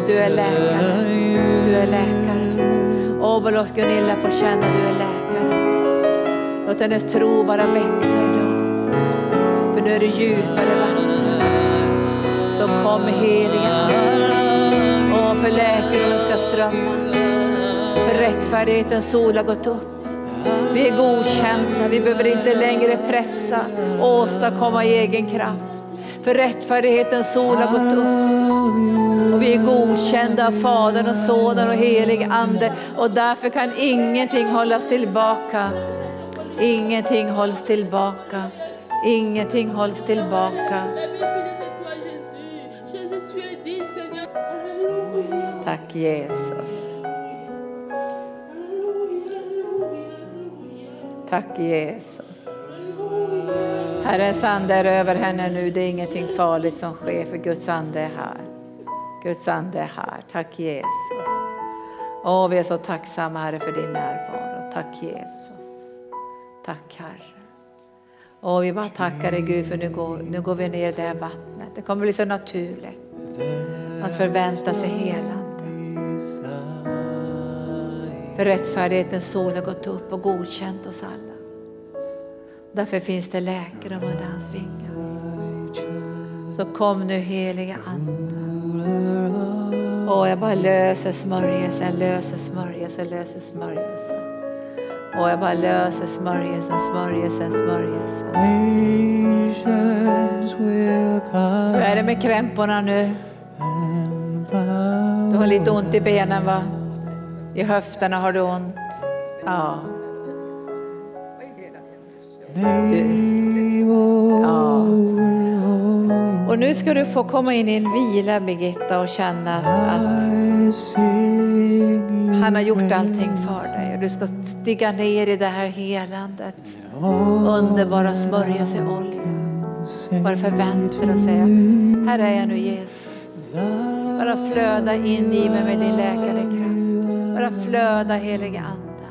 du är läkare, du är läkare. Åh, bara låt Gunilla få känna du är läkare. Låt hennes tro bara växa idag. För nu är det djupare vatten. Så kom helige Ande dag för läkedomen ska strömma. För rättfärdighetens sol har gått upp. Vi är godkända, vi behöver inte längre pressa och åstadkomma i egen kraft. För rättfärdighetens sol har gått upp. Och vi är godkända av Fadern och Sonen och helig Ande och därför kan ingenting hållas tillbaka. Ingenting hålls tillbaka. Ingenting hålls tillbaka. Tack Jesus. Tack Jesus. Herrens ande är över henne nu. Det är ingenting farligt som sker för Guds ande är här. Guds ande är här. Tack Jesus. Åh, vi är så tacksamma Herre för din närvaro. Tack Jesus. Tack Herre. Åh, vi bara tackar dig Gud för nu går, nu går vi ner i det här vattnet. Det kommer bli så naturligt att förvänta sig helande. För rättfärdighetens sol har gått upp och godkänt oss alla. Därför finns det läkedom under hans vingar. Så kom nu heliga Ande. Åh, jag bara löser smörjelsen, löser smörjelsen, löser smörjelsen. Åh, jag bara löser smörjelsen, smörjelsen, smörjelsen. Hur är det med krämporna nu? Du har lite ont i benen va? I höfterna har du ont. Ja. Du. ja. Och nu ska du få komma in i en vila Birgitta och känna att han har gjort allting för dig. Och du ska stiga ner i det här helandet. Underbara smörjelseoljan. Bara förvänta dig och säga, här är jag nu Jesus. Bara flöda in i mig med din läkande kraft. Bara flöda heliga Ande.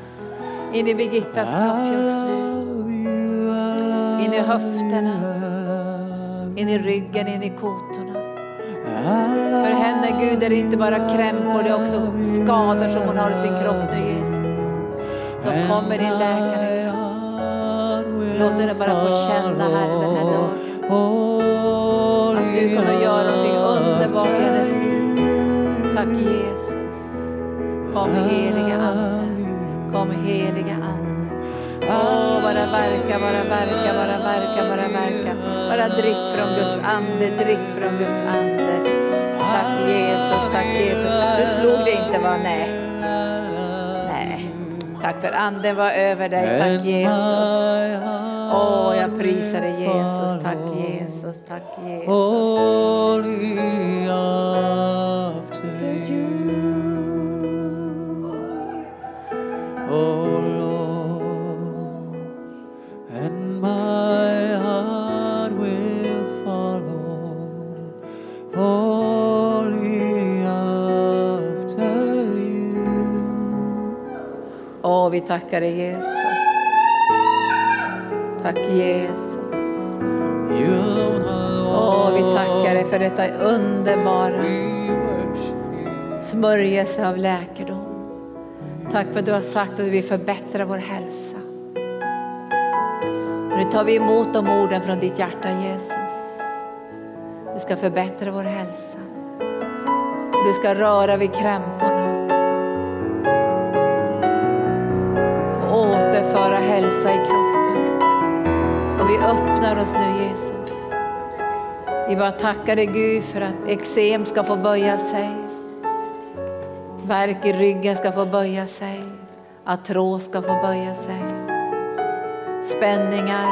In i Birgittas kropp just nu. In i höfterna. In i ryggen, in i kotorna. För henne Gud är det inte bara krämpor, det är också skador som hon har i sin kropp nu Jesus. Så kommer din läkande kraft. Låt henne bara få känna Herre den här dagen. Att du kommer göra någonting underbart i henne. Tack Jesus. Kom heliga Ande. Kom heliga Ande. Åh, bara verka, bara verka, bara verka, bara verka. Bara drick från Guds ande, drick från Guds ande. Tack Jesus, tack Jesus. Du slog det inte va? Nej. Nej. Tack för anden var över dig. Tack Jesus. Åh, jag prisar dig Jesus. Tack Jesus, tack Jesus. Oh Lord, and my heart will follow. After you. Åh, vi tackar dig Jesus. Tack Jesus. Åh, vi tackar dig för detta underbara smörjelse av läkedom. Tack för att du har sagt att du vill förbättra vår hälsa. Nu tar vi emot de orden från ditt hjärta Jesus. Du ska förbättra vår hälsa. Du ska röra vid krämporna. Och återföra hälsa i kroppen. Och vi öppnar oss nu Jesus. Vi bara tackar dig Gud för att eksem ska få böja sig. Värk i ryggen ska få böja sig. Artros ska få böja sig. spänningar,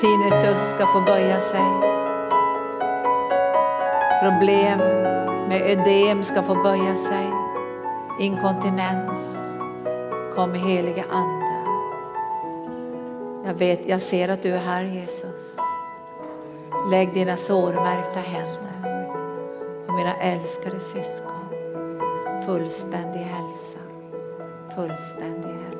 tinnitus ska få böja sig. Problem med ödem ska få böja sig. Inkontinens. Kom heliga Ande. Jag, vet, jag ser att du är här Jesus. Lägg dina sårmärkta händer på mina älskade syskon. Fullständig hälsa. Fullständig hälsa.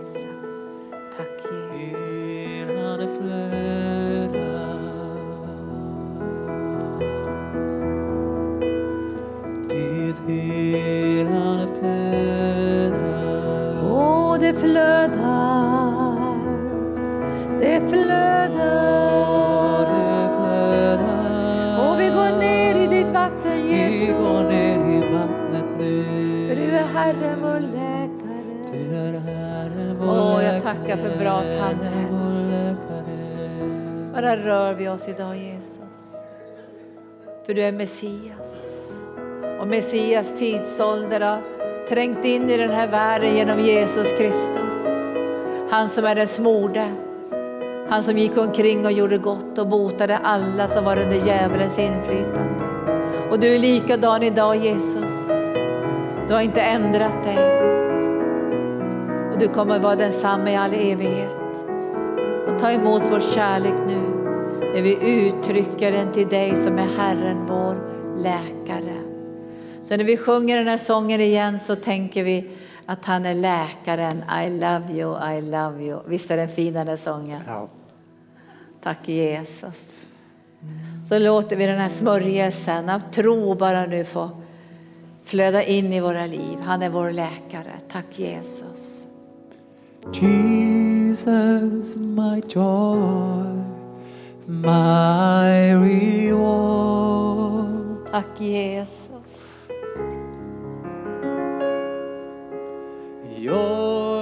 Tacka tackar för bra tandhälsa. Bara rör vi oss idag Jesus. För du är Messias. Och Messias tidsålder har trängt in i den här världen genom Jesus Kristus. Han som är den smorde. Han som gick omkring och gjorde gott och botade alla som var under djävulens inflytande. Och du är likadan idag Jesus. Du har inte ändrat dig. Och du kommer vara densamma i all evighet. Och ta emot vår kärlek nu när vi uttrycker den till dig som är Herren vår läkare. Så när vi sjunger den här sången igen så tänker vi att han är läkaren. I love you, I love you. Visst är den fin den här sången? Ja. Tack Jesus. Så låter vi den här smörjelsen av tro bara nu få flöda in i våra liv. Han är vår läkare. Tack Jesus. Jesus, my joy, my reward. Tack Jesus. Your